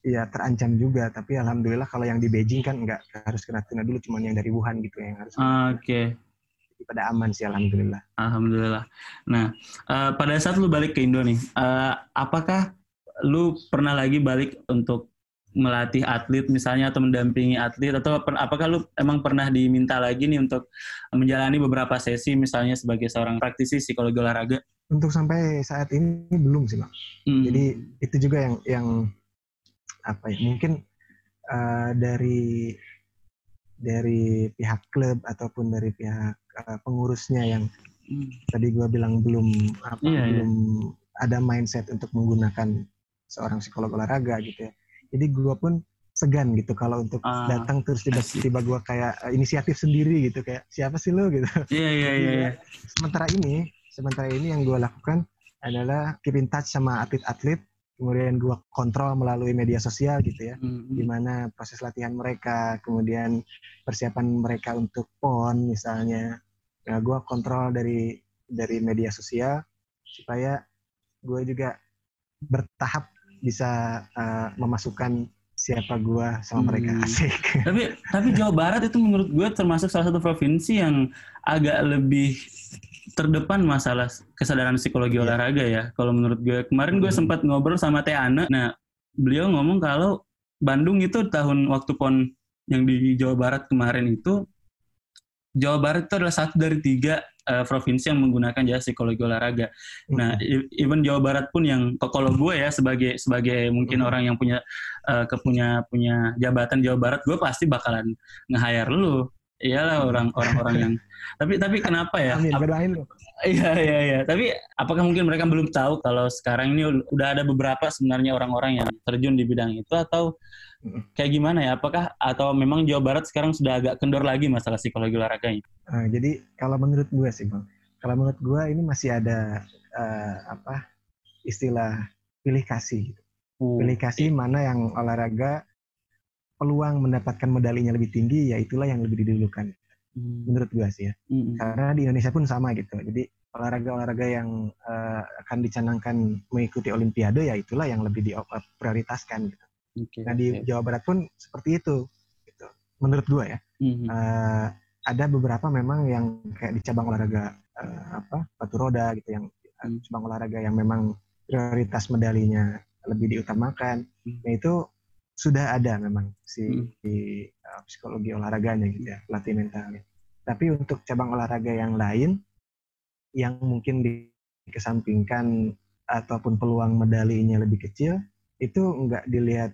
ya terancam juga tapi alhamdulillah kalau yang di Beijing kan nggak harus karantina dulu cuman yang dari Wuhan gitu yang harus oke okay. pada aman sih alhamdulillah alhamdulillah nah uh, pada saat lu balik ke Indo nih uh, apakah lu pernah lagi balik untuk melatih atlet misalnya atau mendampingi atlet atau apakah lu emang pernah diminta lagi nih untuk menjalani beberapa sesi misalnya sebagai seorang praktisi psikologi olahraga? Untuk sampai saat ini belum sih bang. Hmm. Jadi itu juga yang yang apa ya mungkin uh, dari dari pihak klub ataupun dari pihak uh, pengurusnya yang hmm. tadi gue bilang belum apa yeah, iya. belum yeah. ada mindset untuk menggunakan seorang psikolog olahraga gitu ya jadi gue pun segan gitu kalau untuk uh, datang terus tiba-tiba gue kayak uh, inisiatif sendiri gitu kayak siapa sih lo gitu iya iya iya, iya. sementara ini sementara ini yang gue lakukan adalah keep in touch sama atlet-atlet kemudian gue kontrol melalui media sosial gitu ya, mm-hmm. gimana proses latihan mereka, kemudian persiapan mereka untuk pon misalnya, nah gue kontrol dari dari media sosial supaya gue juga bertahap bisa uh, memasukkan siapa gue sama mereka hmm. asik. Tapi tapi Jawa Barat itu menurut gue termasuk salah satu provinsi yang agak lebih terdepan masalah kesadaran psikologi yeah. olahraga ya. Kalau menurut gue kemarin gue hmm. sempat ngobrol sama Teh Ana. Nah, beliau ngomong kalau Bandung itu tahun waktu pon yang di Jawa Barat kemarin itu Jawa Barat itu adalah satu dari tiga uh, provinsi yang menggunakan jasa psikologi olahraga. Hmm. Nah, even Jawa Barat pun yang kalau gue ya sebagai sebagai mungkin hmm. orang yang punya uh, kepunya punya jabatan Jawa Barat, gue pasti bakalan nge-hire lu. Iyalah orang orang-orang yang tapi tapi kenapa ya? Amin. Iya iya iya. Tapi apakah mungkin mereka belum tahu kalau sekarang ini udah ada beberapa sebenarnya orang-orang yang terjun di bidang itu atau kayak gimana ya? Apakah atau memang Jawa Barat sekarang sudah agak kendor lagi masalah psikologi olahraganya? Nah, jadi kalau menurut gue sih bang, kalau menurut gue ini masih ada uh, apa istilah pilih kasih. Uh. Pilih kasih mana yang olahraga peluang mendapatkan medalinya lebih tinggi, ya itulah yang lebih didulukan hmm. menurut gue sih ya. Hmm. Karena di Indonesia pun sama gitu. Jadi olahraga-olahraga yang uh, akan dicanangkan mengikuti Olimpiade ya itulah yang lebih diprioritaskan gitu. Okay, nah di okay. Jawa Barat pun seperti itu. Gitu. Menurut gue ya. Hmm. Uh, ada beberapa memang yang kayak di cabang olahraga uh, apa batu roda gitu yang hmm. cabang olahraga yang memang prioritas medalinya lebih diutamakan. Hmm. Nah itu sudah ada memang si, hmm. si uh, psikologi olahraganya gitu ya, pelatih mentalnya. Tapi untuk cabang olahraga yang lain yang mungkin dikesampingkan ataupun peluang medalinya lebih kecil, itu nggak dilihat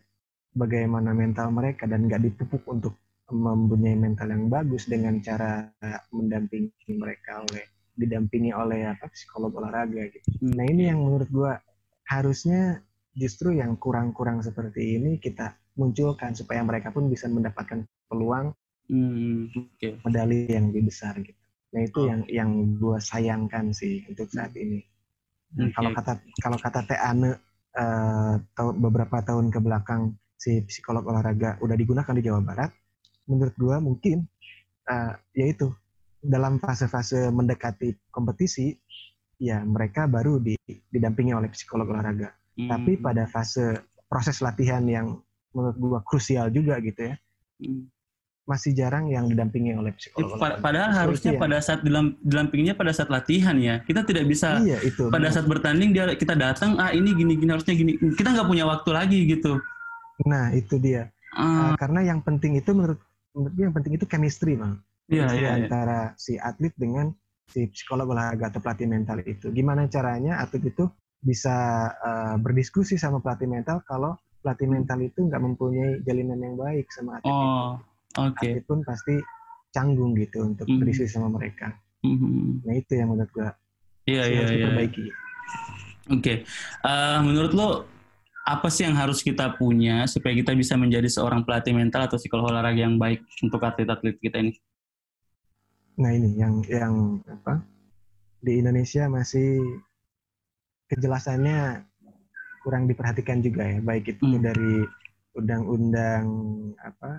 bagaimana mental mereka dan nggak dipupuk untuk mempunyai mental yang bagus dengan cara mendampingi mereka oleh didampingi oleh apa psikolog olahraga gitu. Hmm. Nah ini yang menurut gua harusnya justru yang kurang-kurang seperti ini kita munculkan supaya mereka pun bisa mendapatkan peluang hmm, okay. medali yang lebih besar gitu. Nah itu oh. yang yang gua sayangkan sih untuk saat ini. Okay. Kalau kata kalau kata Teh Ane uh, beberapa tahun ke belakang si psikolog olahraga udah digunakan di Jawa Barat, menurut gue mungkin uh, yaitu dalam fase-fase mendekati kompetisi ya mereka baru di, didampingi oleh psikolog olahraga. Hmm. Tapi pada fase proses latihan yang menurut gue krusial juga gitu ya. Hmm. Masih jarang yang didampingi oleh psikolog. Ya, padahal harusnya ya. pada saat didampinginya pada saat latihan ya. Kita tidak bisa iya, itu, pada benar. saat bertanding dia kita datang ah ini gini gini harusnya gini. Kita nggak punya waktu lagi gitu. Nah, itu dia. Uh, uh, karena yang penting itu menurut menurut gue yang penting itu chemistry bang yeah, yeah, yeah. antara si atlet dengan si psikolog olahraga atau pelatih mental itu gimana caranya atlet itu bisa uh, berdiskusi sama pelatih mental kalau pelatih mental itu nggak mempunyai jalinan yang baik sama atlet oh, itu okay. atlet pun pasti canggung gitu untuk mm berdiskusi sama mereka mm -hmm. nah itu yang menurut gue yeah, yeah, harus yeah, diperbaiki. Oke, okay. uh, menurut lo apa sih yang harus kita punya supaya kita bisa menjadi seorang pelatih mental atau psikolog olahraga yang baik untuk atlet-atlet kita ini? Nah ini yang yang apa di Indonesia masih kejelasannya kurang diperhatikan juga ya baik itu hmm. dari undang-undang apa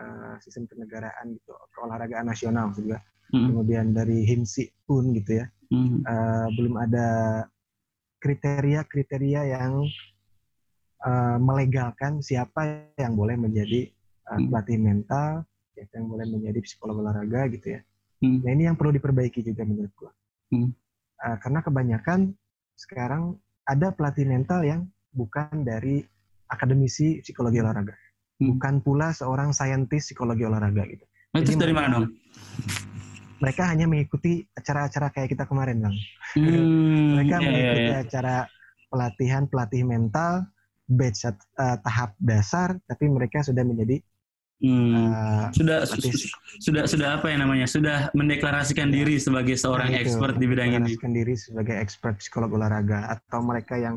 uh, sistem kenegaraan gitu keolahragaan nasional juga hmm. kemudian dari HIMSI pun gitu ya hmm. uh, belum ada kriteria-kriteria yang uh, melegalkan siapa yang boleh menjadi uh, pelatih mental, siapa yang boleh menjadi psikolog olahraga gitu ya. Hmm. Nah ini yang perlu diperbaiki juga menurut gua. Hmm. Uh, karena kebanyakan sekarang ada pelatih mental yang bukan dari akademisi psikologi olahraga, hmm. bukan pula seorang saintis psikologi olahraga gitu. Nah, Jadi dari mana dong? Mereka hanya mengikuti acara-acara kayak kita kemarin, bang. Hmm, mereka yeah, iya, mengikuti yeah, yeah. acara pelatihan pelatih mental batch uh, tahap dasar tapi mereka sudah menjadi hmm. uh, sudah su sudah sudah apa ya namanya sudah mendeklarasikan ya. diri sebagai seorang nah, expert di bidang ini mendeklarasikan diri sebagai expert psikolog olahraga atau mereka yang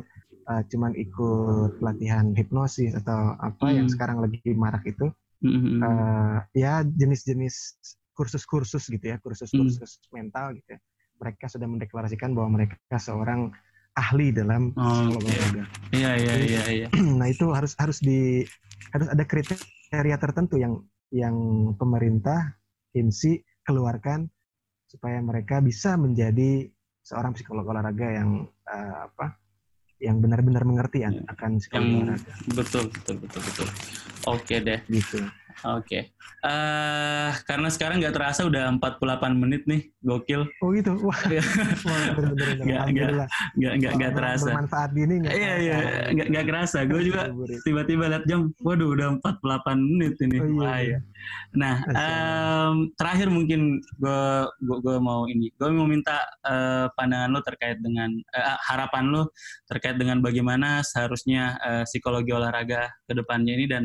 uh, cuman ikut pelatihan hipnosis atau apa hmm. yang sekarang lagi marak itu hmm. uh, ya jenis-jenis kursus-kursus gitu ya kursus-kursus hmm. mental gitu ya mereka sudah mendeklarasikan bahwa mereka seorang ahli dalam oh, olahraga. Iya iya iya iya. Nah itu harus harus di harus ada kriteria tertentu yang yang pemerintah IMSI keluarkan supaya mereka bisa menjadi seorang psikolog olahraga yang uh, apa yang benar-benar mengerti ya. akan psikologi olahraga. Betul betul betul betul. Oke deh. Gitu. Oke. Okay. Uh, eh, karena sekarang nggak terasa udah 48 menit nih, gokil. Oh gitu. Wah. Iya. Nggak nggak nggak nggak terasa. Bermanfaat gini nggak? Iya iya nggak nggak kerasa. Gue juga tiba-tiba lihat jam, waduh udah 48 menit ini. Oh, iya, Wah, iya. Nah um, terakhir mungkin gue gue mau ini, gue mau minta uh, pandangan lo terkait dengan uh, harapan lo terkait dengan bagaimana seharusnya uh, psikologi olahraga ke depannya ini dan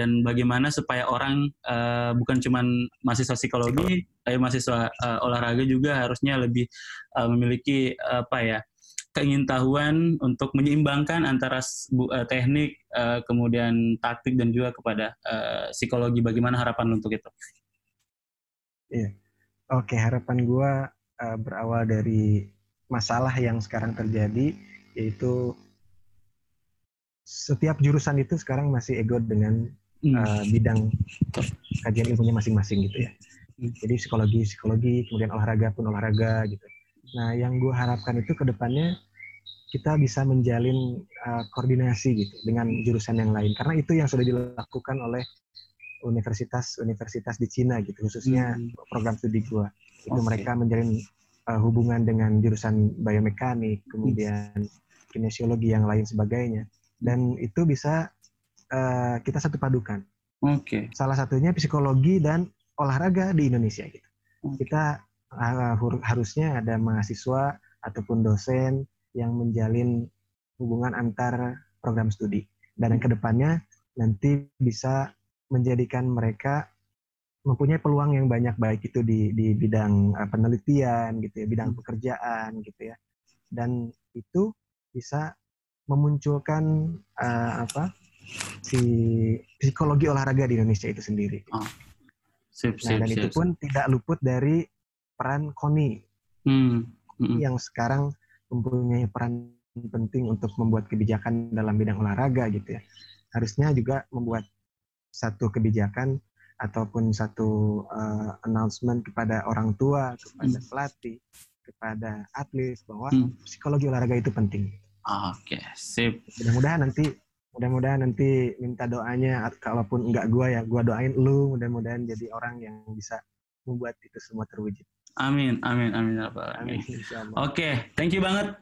dan bagaimana supaya orang uh, bukan cuma mahasiswa psikologi, tapi mahasiswa uh, olahraga juga harusnya lebih uh, memiliki uh, apa ya keingintahuan untuk menyeimbangkan antara uh, teknik, uh, kemudian taktik dan juga kepada uh, psikologi. Bagaimana harapan untuk itu? Iya, oke harapan gue uh, berawal dari masalah yang sekarang terjadi, yaitu setiap jurusan itu sekarang masih ego dengan hmm. uh, bidang kajian ilmunya masing-masing gitu ya. Hmm. Jadi psikologi psikologi, kemudian olahraga pun olahraga gitu. Nah, yang gue harapkan itu ke depannya kita bisa menjalin uh, koordinasi gitu dengan jurusan yang lain karena itu yang sudah dilakukan oleh universitas-universitas di Cina gitu khususnya hmm. program studi gue itu okay. mereka menjalin uh, hubungan dengan jurusan biomekanik kemudian kinesiologi yang lain sebagainya dan itu bisa uh, kita satu padukan. Oke. Okay. Salah satunya psikologi dan olahraga di Indonesia gitu. Okay. Kita uh, harusnya ada mahasiswa ataupun dosen yang menjalin hubungan antar program studi dan yang ke depannya nanti bisa menjadikan mereka mempunyai peluang yang banyak baik itu di di bidang uh, penelitian gitu ya, bidang hmm. pekerjaan gitu ya. Dan itu bisa memunculkan uh, apa? Si psikologi olahraga di Indonesia itu sendiri. Oh. Sip, nah, sip, dan sip, itu pun sip. tidak luput dari peran KONI hmm. Hmm. yang sekarang mempunyai peran penting untuk membuat kebijakan dalam bidang olahraga gitu ya. Harusnya juga membuat satu kebijakan ataupun satu uh, announcement kepada orang tua, kepada hmm. pelatih, kepada atlet bahwa hmm. psikologi olahraga itu penting. Oke, okay, sip. Mudah-mudahan nanti mudah-mudahan nanti minta doanya kalaupun enggak gua ya gua doain lu mudah-mudahan jadi orang yang bisa membuat itu semua terwujud. Amin, amin, amin, ya amin. Oke, okay, thank you banget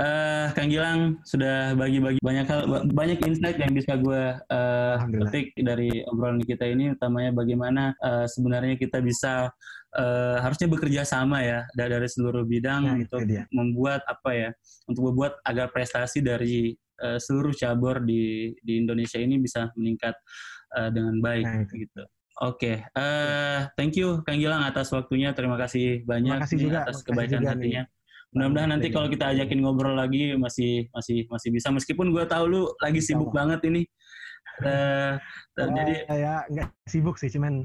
uh, Kang Gilang sudah bagi-bagi banyak hal, banyak insight yang bisa gue uh, petik dari obrolan kita ini, utamanya bagaimana uh, sebenarnya kita bisa uh, harusnya bekerja sama ya dari seluruh bidang nah, untuk membuat apa ya, untuk membuat agar prestasi dari uh, seluruh cabur di di Indonesia ini bisa meningkat uh, dengan baik nah, gitu. Oke, okay. uh, thank you Kang Gilang atas waktunya. Terima kasih banyak Terima kasih juga. atas kebaikan hatinya. Mudah-mudahan nanti kalau kita ajakin ngobrol lagi masih masih masih bisa meskipun gue tahu lu lagi sibuk Sama. banget ini uh, uh, jadi ya nggak sibuk sih cuman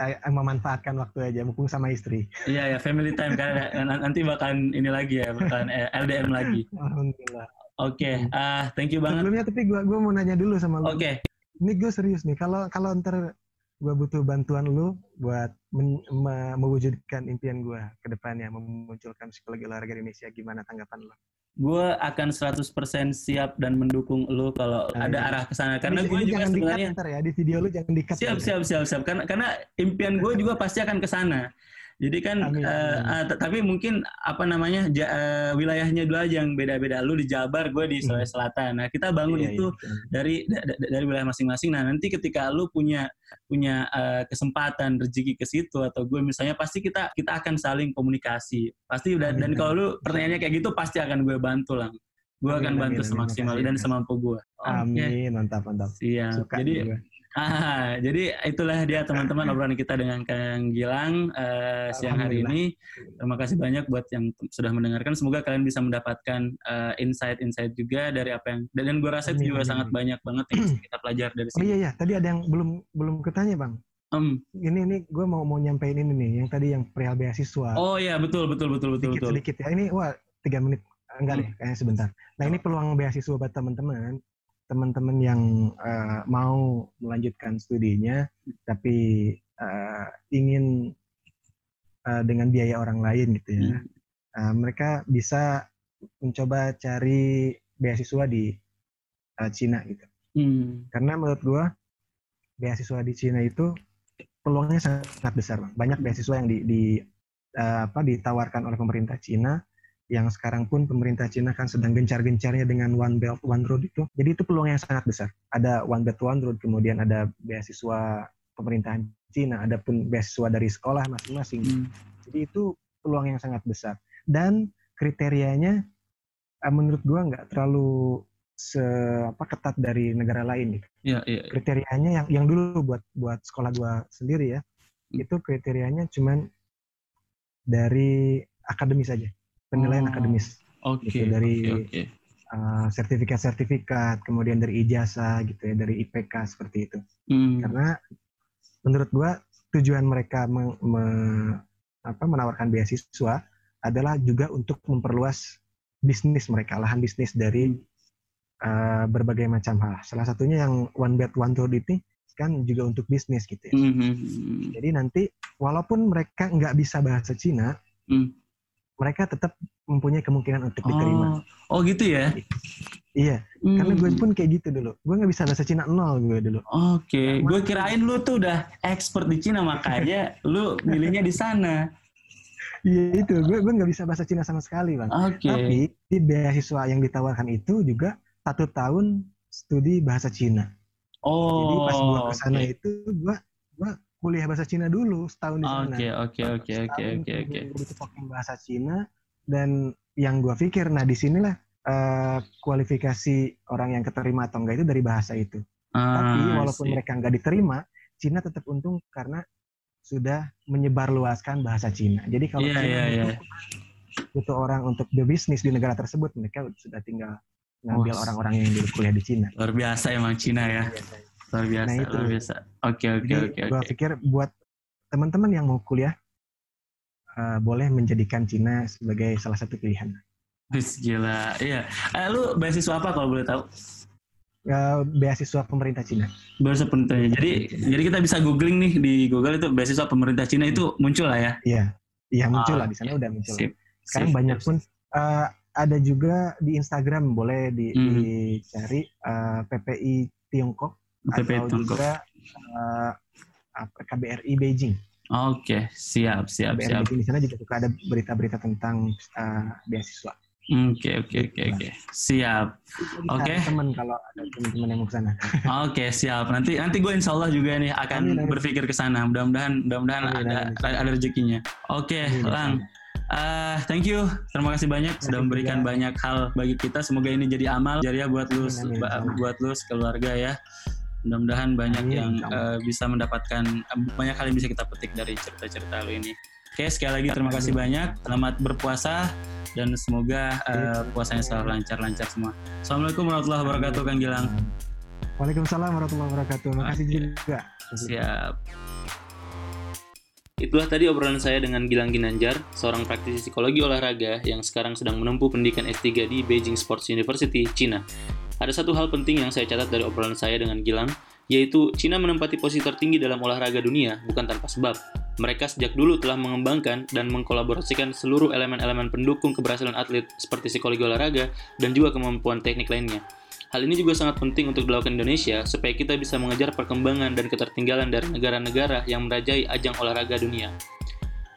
uh, memanfaatkan waktu aja mumpung sama istri iya ya family time kan nanti bahkan ini lagi ya bahkan LDM lagi alhamdulillah oke okay. uh, thank you banget sebelumnya tapi gue gue mau nanya dulu sama lu oke okay. ini gue serius nih kalau kalau ntar gue butuh bantuan lu buat men, me, mewujudkan impian gue ke depannya memunculkan psikologi olahraga Indonesia gimana tanggapan lo? Gue akan 100% siap dan mendukung lu kalau nah, ada iya. arah ke sana karena gue juga jangan sebenarnya ntar ya di video lu jangan dikat siap siap siap siap karena karena impian gue juga pasti akan ke sana jadi kan, amin, uh, Uh, tapi mungkin apa namanya ja, uh, wilayahnya dulu aja yang beda-beda. Lu di Jabar, gue di Sulawesi hmm. Selatan. Nah kita bangun iya, itu iya. dari da, da, dari wilayah masing-masing. Nah nanti ketika lu punya punya uh, kesempatan rezeki ke situ atau gue misalnya pasti kita kita akan saling komunikasi. Pasti dan, dan kalau lu pertanyaannya kayak gitu pasti akan gue bantu lah. Gue akan bantu amin, semaksimal dan semampu gue. Amin, mantap mantap. Siap. Suka Jadi juga Ah, jadi itulah dia teman-teman obrolan kita dengan Kang Gilang uh, siang hari ini. Terima kasih banyak buat yang sudah mendengarkan. Semoga kalian bisa mendapatkan uh, insight-insight juga dari apa yang dan gue rasa itu juga sangat banyak banget yang bisa kita pelajari dari sini. Oh iya iya, tadi ada yang belum belum ketanya bang. Um, ini ini gue mau mau nyampein ini nih, yang tadi yang perihal beasiswa. Oh iya betul betul betul betul sedikit, betul. Sedikit ya. Ini wah tiga menit enggak hmm. deh, kayaknya sebentar. Nah ini peluang beasiswa buat teman-teman teman-teman yang uh, mau melanjutkan studinya tapi uh, ingin uh, dengan biaya orang lain gitu ya, hmm. uh, mereka bisa mencoba cari beasiswa di uh, Cina gitu. Hmm. Karena menurut gua beasiswa di Cina itu peluangnya sangat besar, bang. Banyak beasiswa yang di, di uh, apa ditawarkan oleh pemerintah Cina yang sekarang pun pemerintah Cina kan sedang gencar-gencarnya dengan One Belt One Road itu. Jadi itu peluang yang sangat besar. Ada One Belt One Road, kemudian ada beasiswa pemerintahan Cina, ada pun beasiswa dari sekolah masing-masing. Hmm. Jadi itu peluang yang sangat besar. Dan kriterianya eh, menurut gua nggak terlalu se apa ketat dari negara lain gitu. Ya, ya, ya. Kriterianya yang yang dulu buat buat sekolah gua sendiri ya, hmm. itu kriterianya cuman dari akademis saja penilaian oh, akademis okay, gitu dari okay, okay. Uh, sertifikat-sertifikat kemudian dari ijazah gitu ya dari IPK seperti itu hmm. karena menurut gua tujuan mereka me, me, apa, menawarkan beasiswa adalah juga untuk memperluas bisnis mereka lahan bisnis dari uh, berbagai macam hal salah satunya yang one bed one road ini kan juga untuk bisnis gitu ya mm -hmm. jadi nanti walaupun mereka nggak bisa bahasa Cina mm mereka tetap mempunyai kemungkinan untuk diterima. Oh, oh gitu ya? Iya, hmm. karena gue pun kayak gitu dulu. Gue nggak bisa bahasa Cina nol gue dulu. Oke, okay. gue kirain lu tuh udah expert di Cina makanya lu milihnya di sana. Iya itu, gue gue nggak bisa bahasa Cina sama sekali bang. Okay. Tapi di beasiswa yang ditawarkan itu juga satu tahun studi bahasa Cina. Oh. Jadi pas gua ke sana oke. itu gua gua kuliah bahasa Cina dulu setahun di sana. Oke, oke, oke, oke, oke, oke. gua ditokokin bahasa Cina dan yang gua pikir nah di sinilah eh, kualifikasi orang yang keterima atau enggak itu dari bahasa itu. Tapi Ah, walaupun sih. mereka nggak diterima, Cina tetap untung karena sudah menyebarluaskan bahasa Cina. Jadi kalau Iya, Cina iya, iya. butuh, butuh orang untuk berbisnis di negara tersebut, mereka sudah tinggal ngambil orang-orang yang dulu kuliah di Cina. Luar biasa emang Cina ya. Biasanya. Luar biasa, Nah, itu. luar biasa. Oke, oke, oke, gua oke. pikir buat teman-teman yang mau kuliah eh, boleh menjadikan Cina sebagai salah satu pilihan. Wis, gila. Iya. Eh, lu beasiswa apa kalau boleh tahu? Eh, beasiswa pemerintah Cina. Beasiswa pemerintah. Jadi jadi kita bisa googling nih di Google itu beasiswa pemerintah Cina itu muncul lah ya. Iya, iya muncul Ah, lah di sana udah muncul. Sip. Sekarang Sip, banyak pun eh, ada juga di Instagram boleh di- Hmm. dicari eh, PPI Tiongkok atau Tiongkok. juga eh, apa, KBRI Beijing. Oke, siap, siap, KBRI siap. Beijing di sana juga suka ada berita-berita tentang eh, beasiswa. Oke, oke, oke, oke. Siap. Jadi Oke. cari teman kalau ada teman-teman yang mau ke sana. Oke, siap. Nanti nanti gue insya Allah juga nih akan Amin, amin. berpikir ke sana. Mudah-mudahan mudah-mudahan ada amin. ada rezekinya. Oke, Amin, Lang. Eh, thank you. Terima kasih banyak sudah memberikan banyak hal bagi kita. Semoga ini jadi amal jariah buat lu Amin, amin, buat lu sekeluarga ya. Mudah-mudahan banyak Amin, yang eh, bisa mendapatkan eh, banyak hal yang bisa kita petik dari cerita-cerita lu ini. Oke, sekali lagi terima kasih banyak. Selamat berpuasa dan semoga eh, puasanya selalu lancar-lancar semua. Assalamualaikum warahmatullahi wabarakatuh, Kang Gilang. Waalaikumsalam warahmatullahi wabarakatuh. Makasih Oke. juga. Siap. Itulah tadi obrolan saya dengan Gilang Ginanjar, seorang praktisi psikologi olahraga yang sekarang sedang menempuh pendidikan S3 di Beijing Sports University, Cina. Ada satu hal penting yang saya catat dari obrolan saya dengan Gilang, yaitu Cina menempati posisi tertinggi dalam olahraga dunia bukan tanpa sebab. Mereka sejak dulu telah mengembangkan dan mengkolaborasikan seluruh elemen-elemen pendukung keberhasilan atlet seperti psikologi olahraga dan juga kemampuan teknik lainnya. Hal ini juga sangat penting untuk dilakukan Indonesia supaya kita bisa mengejar perkembangan dan ketertinggalan dari negara-negara yang merajai ajang olahraga dunia.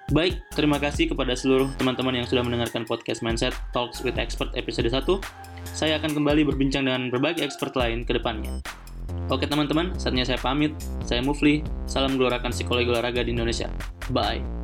Baik, terima kasih kepada seluruh teman-teman yang sudah mendengarkan podcast Mindset Talks with Expert episode 1. Saya akan kembali berbincang dengan berbagai expert lain ke depannya. Oke teman-teman, saatnya saya pamit. Saya Mufli, salam gelorakan psikologi olahraga di Indonesia. Bye.